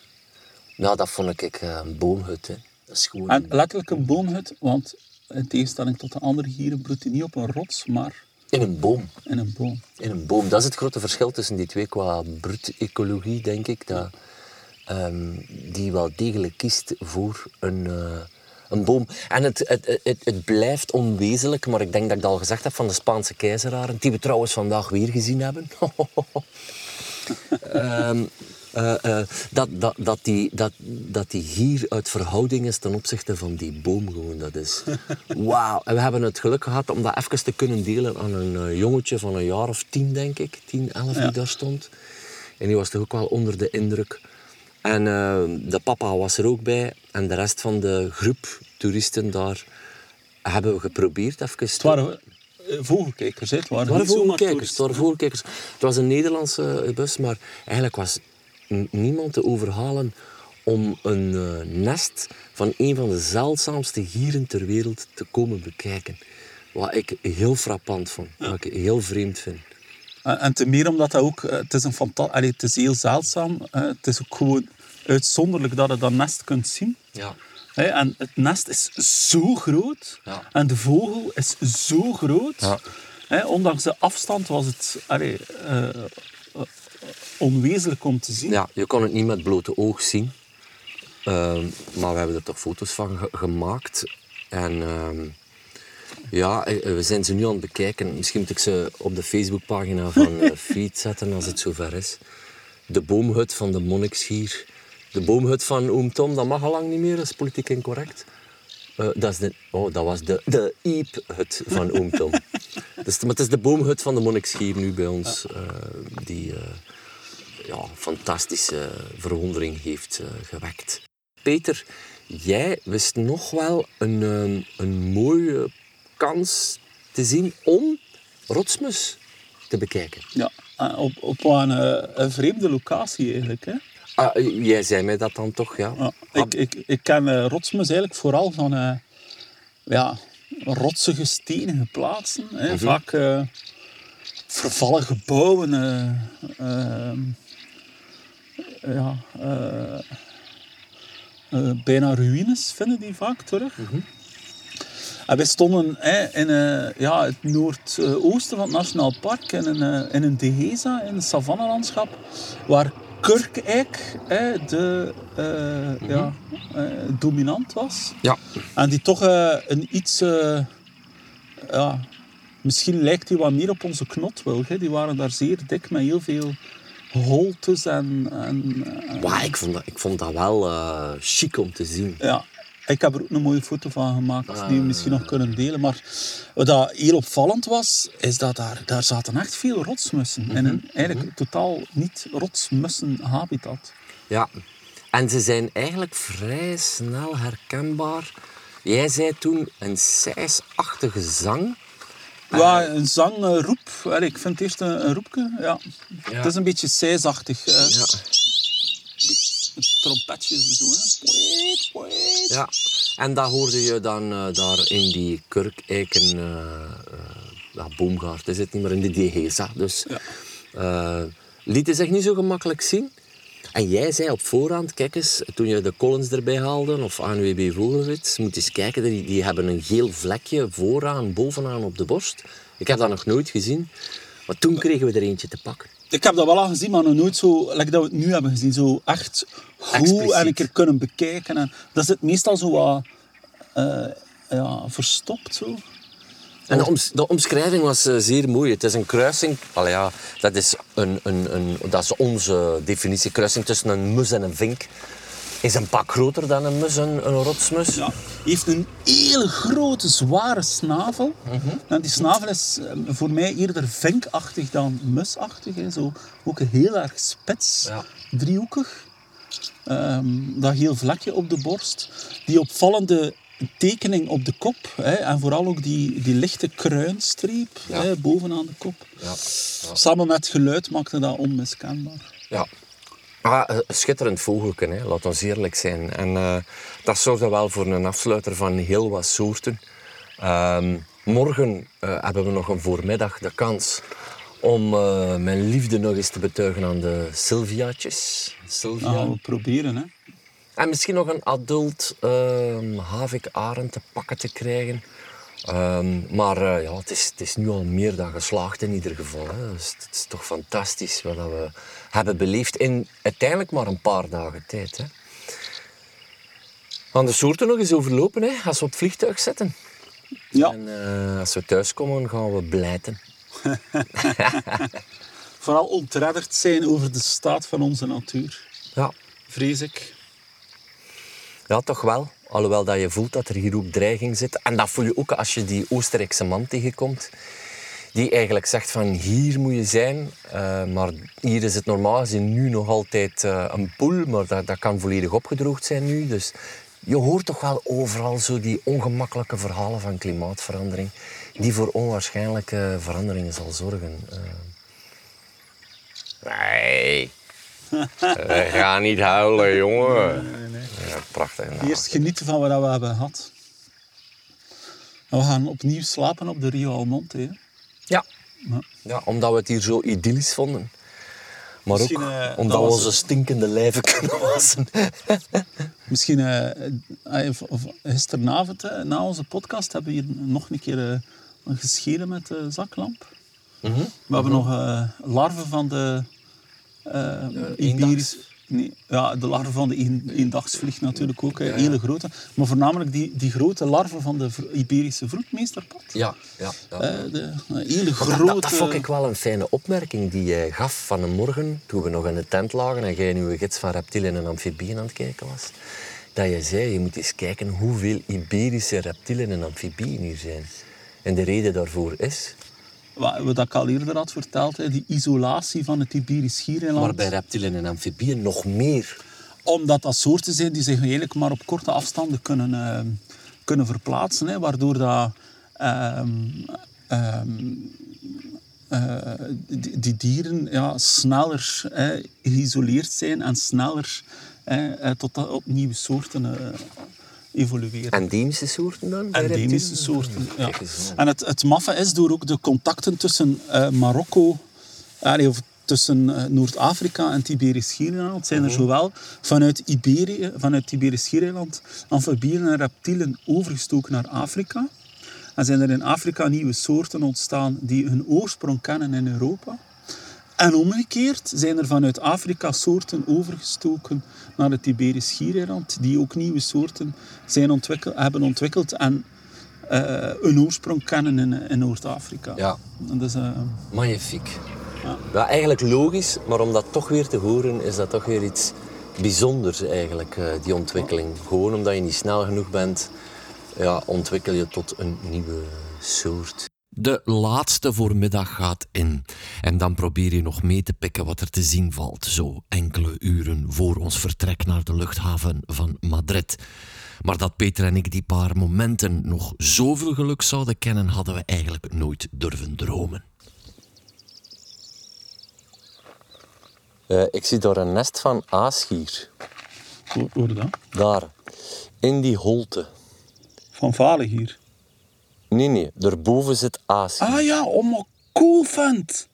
Nou, dat vond ik eh, een boomhut. Hè. Dat is gewoon... En letterlijk een boomhut, want in tegenstelling tot de andere gieren broedt hij niet op een rots, maar In een boom. in een boom. In een boom. Dat is het grote verschil tussen die twee qua broedecologie, denk ik. Dat, ehm, die wel degelijk kiest voor een, eh, een boom. En het, het, het, het blijft onwezenlijk, maar ik denk dat ik dat al gezegd heb van de Spaanse keizeraren, die we trouwens vandaag weer gezien hebben. Ehm, eh, eh, dat, dat, dat, die, dat, dat die hier uit verhouding is ten opzichte van die boom gewoon. Dat is wauw. En we hebben het geluk gehad om dat even te kunnen delen aan een eh, jongetje van een jaar of tien, denk ik. Tien, elf, die daar stond. En die was toch ook wel onder de indruk. En de papa was er ook bij. En de rest van de groep toeristen daar hebben we geprobeerd even... Het waren vogelkijkers, hè. Het waren, Het waren vogelkijkers. Het waren. Het was een Nederlandse bus, maar eigenlijk was niemand te overhalen om een eh, nest van een van de zeldzaamste gieren ter wereld te komen bekijken. Wat ik heel frappant vond, wat ik heel vreemd vind. En, en te meer omdat dat ook, eh, het is een fanta- allee, het is heel zeldzaam. hè. Het is ook gewoon uitzonderlijk dat je dat nest kunt zien. Ja. En het nest is zo groot. Ja. En de vogel is zo groot. Ja. Ondanks de afstand was het allee, eh, eh, onwezenlijk om te zien. ja, je kon het niet met blote oog zien. Ehm, maar we hebben er toch foto's van ge- gemaakt. En ehm, ja, eh, we zijn ze nu aan het bekijken. Misschien moet ik ze op de Facebookpagina van eh, Feed zetten als het zover is. De boomhut van de monnikschier. De boomhut van Oom Tom, dat mag al lang niet meer, dat is politiek incorrect. Eh, dat, is de, oh, dat was de, de iephut van Oom Tom. dus, maar het is de boomhut van de monnikschier nu bij ons, eh, die eh, ja, fantastische verwondering heeft eh, gewekt. Peter, jij wist nog wel een, eh, een mooie kans te zien om rotsmus te bekijken. Ja, en op, op een, eh, een vreemde locatie eigenlijk. Hè. Ah, eh, jij zei mij dat dan toch, ja? Ja, ik, ik, ik ken eh, rotsmus eigenlijk vooral van eh, ja, rotsige, stenige plaatsen. Hè. Vaak eh, vervallen gebouwen. eh, ehm, ja, eh, eh, bijna ruïnes vinden die vaak terug. En wij stonden in eh, ja, het noordoosten van het Nationaal Park, in een, eh, in een dehesa, in het savannelandschap, waar kurkeik de, eh, ja, eh, dominant was. Ja. En die toch eh, een iets... eh, ja, misschien lijkt die wat meer op onze knotwilg. Hè. Die waren daar zeer dik met heel veel holtes en... en eh, ik, vond dat, ik vond dat wel eh, chic om te zien. ja, ik heb er ook een mooie foto van gemaakt die we misschien nog kunnen delen. Maar wat heel opvallend was, is dat daar, daar zaten echt veel rotsmussen. In een eigenlijk totaal niet rotsmussen habitat. Ja. En ze zijn eigenlijk vrij snel herkenbaar. Jij zei toen een sijsachtige zang. Ja, een zang, roep. Allee, ik vind het eerst een, een roepje. Ja. Ja. Het is een beetje sijsachtig. eh Ja. Trompetjes en zo. Hè. Ja, en dat hoorde je dan eh, daar in die kurkeiken eh, ja, boomgaard, is het niet meer in de Dehesa. Dus Ja. lieten zich niet zo gemakkelijk zien. En jij zei op voorhand, kijk eens, toen je de Collins erbij haalde, of ANWB Vogelwits, moet eens kijken, die, die hebben een geel vlekje vooraan, bovenaan op de borst. Ik heb dat nog nooit gezien. Maar toen kregen we er eentje te pakken. Ik heb dat wel al gezien, maar nog nooit zo, like dat we het nu hebben gezien. Zo echt goed Expliciet. en een keer kunnen bekijken. En dat zit meestal zo wat eh, ja, verstopt. Zo. En de, oms- de omschrijving was eh, zeer mooi. Het is een kruising. Allee, ja, dat, is een, een, een, dat is onze definitie. Kruising tussen een mus en een vink. Is een pak groter dan een mus, een, een rotsmus. Ja. heeft een hele grote, zware snavel. En die snavel is eh, voor mij eerder vinkachtig dan musachtig. Hè. Zo, ook heel erg spits, Ja. driehoekig. Ehm, dat heel vlekje op de borst. Die opvallende tekening op de kop. Hè, en vooral ook die, die lichte kruinstreep Ja. hè, bovenaan de kop. Ja. Samen met geluid maakte dat onmiskenbaar. Ja. Ah, een schitterend vogelken, hè. laat ons eerlijk zijn. En eh, dat zorgt wel voor een afsluiter van heel wat soorten. Ehm, morgen eh, hebben we nog een voormiddag de kans om eh, mijn liefde nog eens te betuigen aan de Sylviaatjes. Sylvia. Dat gaan we proberen. Hè. En misschien nog een adult ehm havik-arend te pakken te krijgen. Ehm, maar eh, ja, het, is, het is nu al meer dan geslaagd in ieder geval. Hè. Dus het is toch fantastisch wat dat we hebben beleefd in uiteindelijk maar een paar dagen tijd. Hè. Gaan de soorten nog eens overlopen hè, als we op het vliegtuig zitten. Ja, En eh, als we thuiskomen gaan we blijten. vooral ontredderd zijn over de staat van onze natuur. Ja. Vrees ik. Ja, toch wel. Alhoewel dat je voelt dat er hier ook dreiging zit. En dat voel je ook als je die Oostenrijkse man tegenkomt. Die eigenlijk zegt van hier moet je zijn. eh, maar hier is het normaal gezien nu nog altijd eh, een poel. Maar dat, kan volledig opgedroogd zijn nu. Dus je hoort toch wel overal zo die ongemakkelijke verhalen van klimaatverandering. Die voor onwaarschijnlijke veranderingen zal zorgen. Eh. Nee. We gaan niet huilen, jongen. Ja, prachtig. Nou, Eerst genieten van wat we hebben gehad. En we gaan opnieuw slapen op de Rio Almonte. Hè. Ja. Ja. ja, omdat we het hier zo idyllisch vonden. Maar ook eh, omdat dat we onze stinkende lijven kunnen wassen. Misschien eh, eh, of- of gisteravond, eh, na onze podcast, hebben we hier nog een keer eh, gescheren met de zaklamp. Mhm. We hebben nog eh, larven van de eh Iberisch... Nee, ja, de larven van de een, eendagsvlieg natuurlijk ook, hele grote. Maar voornamelijk die, die grote larven van de Iberische vroedmeesterpad. Ja, ja. ja. Eh, de, een hele grote... dat, dat, dat vond ik wel een fijne opmerking die jij gaf van een morgen, toen we nog in de tent lagen en jij in uw gids van reptielen en amfibieën aan het kijken was. Dat je zei, je moet eens kijken hoeveel Iberische reptielen en amfibieën hier zijn. En de reden daarvoor is, Wat, ik al eerder had verteld, die isolatie van het Iberisch schiereiland. maar bij reptielen en amfibieën nog meer. Omdat dat soorten zijn die zich eigenlijk maar op korte afstanden kunnen, ehm, kunnen verplaatsen. Hè, waardoor dat, ehm, ehm, eh, die, die dieren ja, sneller geïsoleerd zijn en sneller eh, tot dat op nieuwe soorten eh, evolueren. Endemische soorten dan? Endemische soorten. Ja. En het, het maffe is door ook de contacten tussen eh, Marokko, of tussen eh, Noord-Afrika en het Iberisch Schiereiland, zijn er zowel vanuit Iberië, vanuit het Iberisch Schiereiland, amfibieën en reptielen overgestoken naar Afrika. En zijn er in Afrika nieuwe soorten ontstaan die hun oorsprong kennen in Europa. En omgekeerd zijn er vanuit Afrika soorten overgestoken naar het Iberisch Schiereiland, die ook nieuwe soorten zijn ontwikkel, hebben ontwikkeld en eh, een oorsprong kennen in, in Noord-Afrika. Ja, Dat is, eh, magnifiek. Ja. Ja, eigenlijk logisch, maar om dat toch weer te horen, is dat toch weer iets bijzonders eigenlijk, eh, die ontwikkeling. Gewoon omdat je niet snel genoeg bent, ja, ontwikkel je tot een nieuwe soort. De laatste voormiddag gaat in. En dan probeer je nog mee te pikken wat er te zien valt, zo enkele uren voor ons vertrek naar de luchthaven van Madrid. Maar dat Peter en ik die paar momenten nog zoveel geluk zouden kennen, hadden we eigenlijk nooit durven dromen. Eh, ik zie daar een nest van aasgier. hoor je dat? Daar, in die holte. Van Valen hier. Nee, nee, daarboven zit aasgier. Ah ja, oh maar cool vent.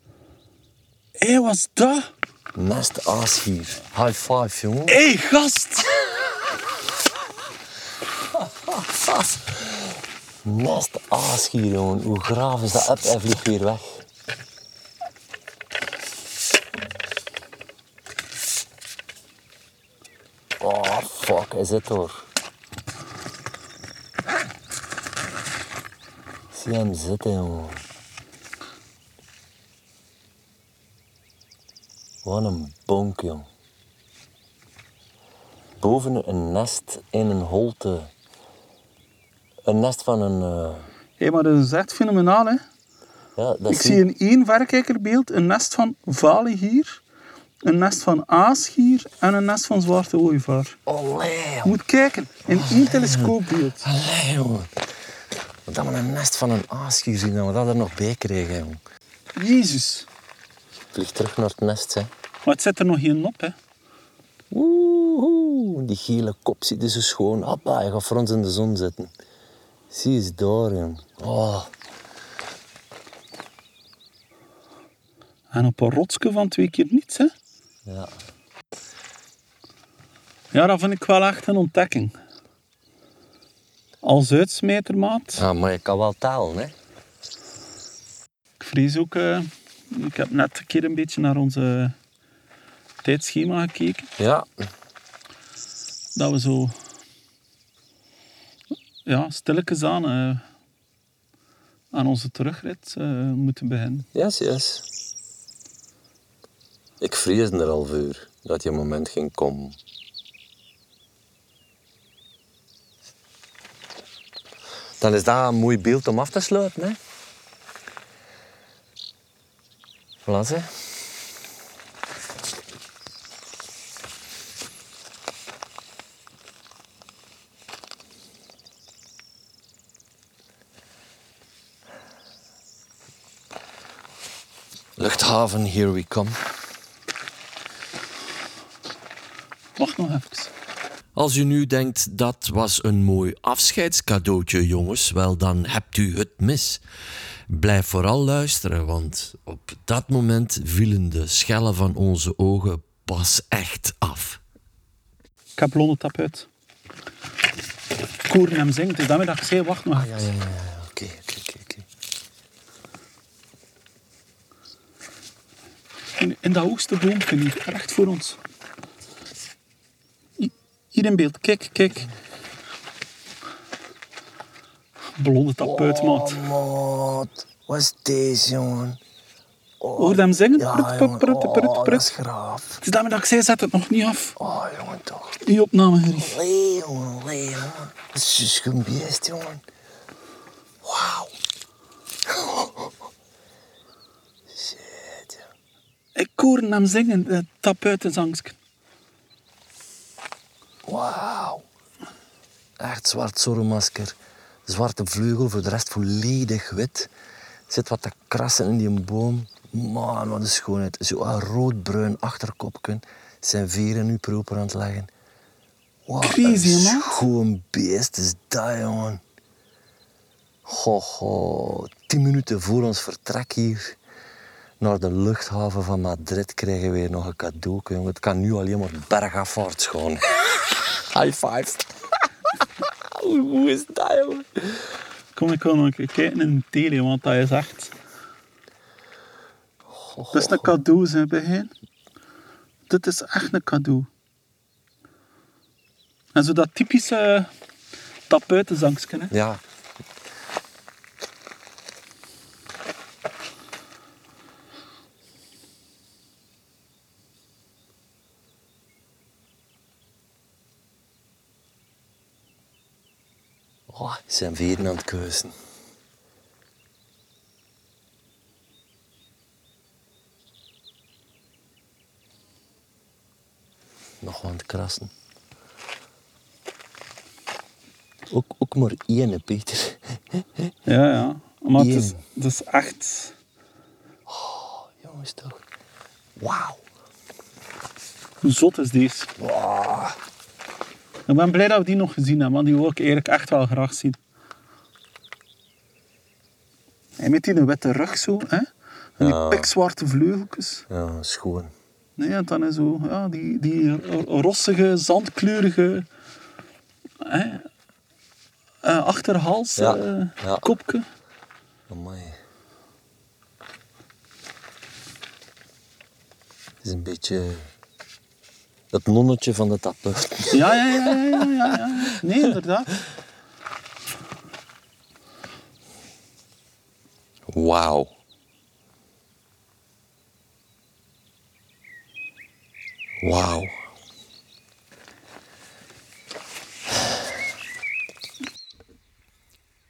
Hé, wat is dat? Nest aasgier. High five, jongen. Hé, gast! Nest aasgier, jongen. Hoe graaf is dat up? Hij vliegt weer weg. Oh, fuck, hij zit er. Zie hem zitten, jongen. Wat een bonk, jong. Boven een nest in een holte. Een nest van een... eh, Hé, maar dat is echt fenomenaal, hè? ja, dat Ik zie- in één verrekijkerbeeld een nest van Valen hier. een nest van aasgier en een nest van zwarte ooievaar. Je moet kijken, in één telescoopbeeld. Allee, jongen. Dat we een nest van een aasgier zien dat er nog bij kregen, jongen. Jezus. Vlieg terug naar het nest, hè. Maar het zit er nog geen op, hè. Oeh, die gele kop zit dus zo schoon. Hoppa, je gaat voor ons in de zon zitten. Zie eens daar, jong. Oh, En op een rotsje van twee keer niets, hè. ja. Ja, dat vind ik wel echt een ontdekking. Als uitsmijtermaat. Ah, maar je kan wel talen, hè. Ik vrees ook... eh, ik heb net een keer een beetje naar onze tijdschema gekeken. Ja, Dat we zo... Ja, stilletjes aan... eh, aan onze terugrit eh, moeten beginnen. yes, yes. Ik vreesde er al voor dat je moment ging komen. Dan is dat een mooi beeld om af te sluiten, hè. Voilà, hè. Luchthaven, here we come. Wacht nog even. Als u nu denkt dat was een mooi afscheidscadeautje, jongens, wel dan hebt u het mis. Blijf vooral luisteren, want op dat moment vielen de schellen van onze ogen pas echt af. Ik heb blonde tap uit. Koeren hem zingt. Dus daarmee dat ik zei, wacht nog even. Oké, oké, oké, oké. In, in dat hoogste boompje hier, recht voor ons. Hi- Hier in beeld, kijk, kijk. Blonde tap uit, maat. maat, wat is deze, jongen? Hoor je hem zingen? Prut, prut, prut, prut, prut. graaf. Het is daarmee dat ik zei, zet het nog niet af. Oh, jongen, toch. Die opname, Gerrie. Allee, jongen, allee, jongen. Dat is juist een beest, jongen. Wauw. Shit, ja. Ik hoor hem zingen, de tap uit de zangske. Wauw. Echt zwart zorremasker. Zwarte vleugel, voor de rest volledig wit. Zit wat te krassen in die boom. Man, wat een schoonheid. Zo'n roodbruin achterkopje. Zijn veren nu proper aan het leggen. Wat Crazy, een man. schoon beest is dat, jongen. Ho, ho. Tien minuten voor ons vertrek hier naar de luchthaven van Madrid krijgen we nog een cadeau. Jongen. Het kan nu alleen maar bergafwaarts gaan. High five. hoe, hoe is dat, jongen? Kom, ik wil nog een keer kijken in de tele, want dat is echt... Dat is een cadeau, zei bij Dit is echt een cadeau. En zo dat typische tapuitenzangske, hè. Ja. Oh, zijn veren aan het keuzen. Nog aan het krassen. Ook, ook maar één, Peter. Ja, ja. Maar het is, het is echt... Jongens, toch. Wauw. Hoe zot is deze? Ik ben blij dat we die nog gezien hebben, want die wil ik eigenlijk echt wel graag zien. En met die witte rug zo, hè? En die pikzwarte vleugeltjes. Ja, schoon. Nee, en dan is zo, ja, die, die rossige, zandkleurige hè, eh, achterhals, Ja, eh, ja. kopje. Amai. Het is een beetje het nonnetje van de tappen. Ja, ja, ja, ja, ja, ja, ja. Nee, inderdaad. Wauw. Wauw.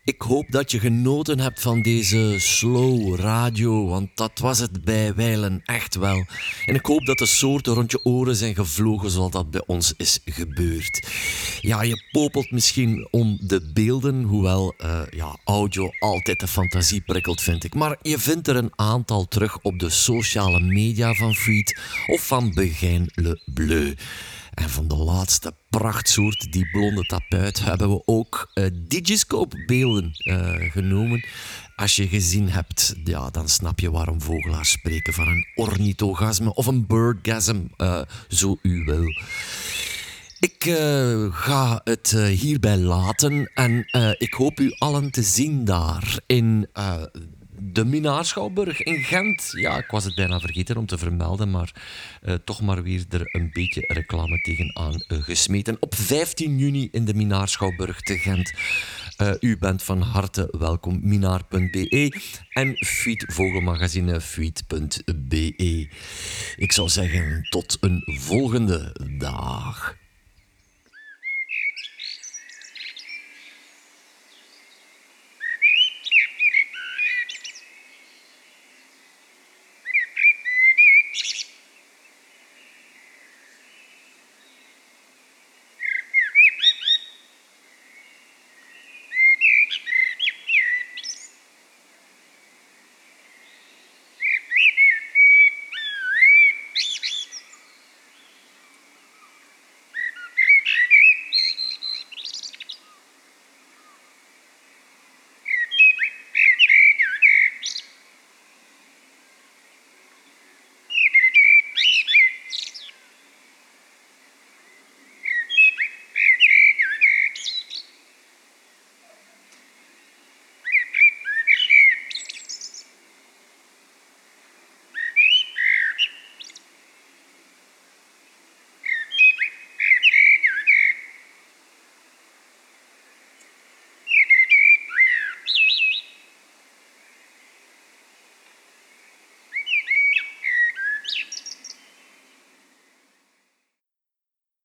Ik hoop dat je genoten hebt van deze slow radio, want dat was het bij wijlen echt wel. En ik hoop dat de soorten rond je oren zijn gevlogen zoals dat bij ons is gebeurd. Ja, je popelt misschien om de beelden, hoewel uh, ja, audio altijd de fantasie prikkelt, vind ik. Maar je vindt er een aantal terug op de sociale media van Freed of van Begijn Le Bleu. En van de laatste prachtsoort, die blonde tapuit, hebben we ook uh, Digiscope-beelden uh, genomen. Als je gezien hebt, ja, dan snap je waarom vogelaars spreken van een ornithogasme of een birdgasm, uh, zo u wil. Ik ga het hierbij laten en ik hoop u allen te zien daar in de Minaarschouwburg in Gent. Ja, ik was het bijna vergeten om te vermelden, maar uh, toch maar weer er een beetje reclame tegenaan uh, gesmeten. Op 15 juni in de Minaarschouwburg te Gent. Uh, u bent van harte welkom, minaar.be en Fiet Vogelmagazine fiet.be. Ik zou zeggen, tot een volgende dag.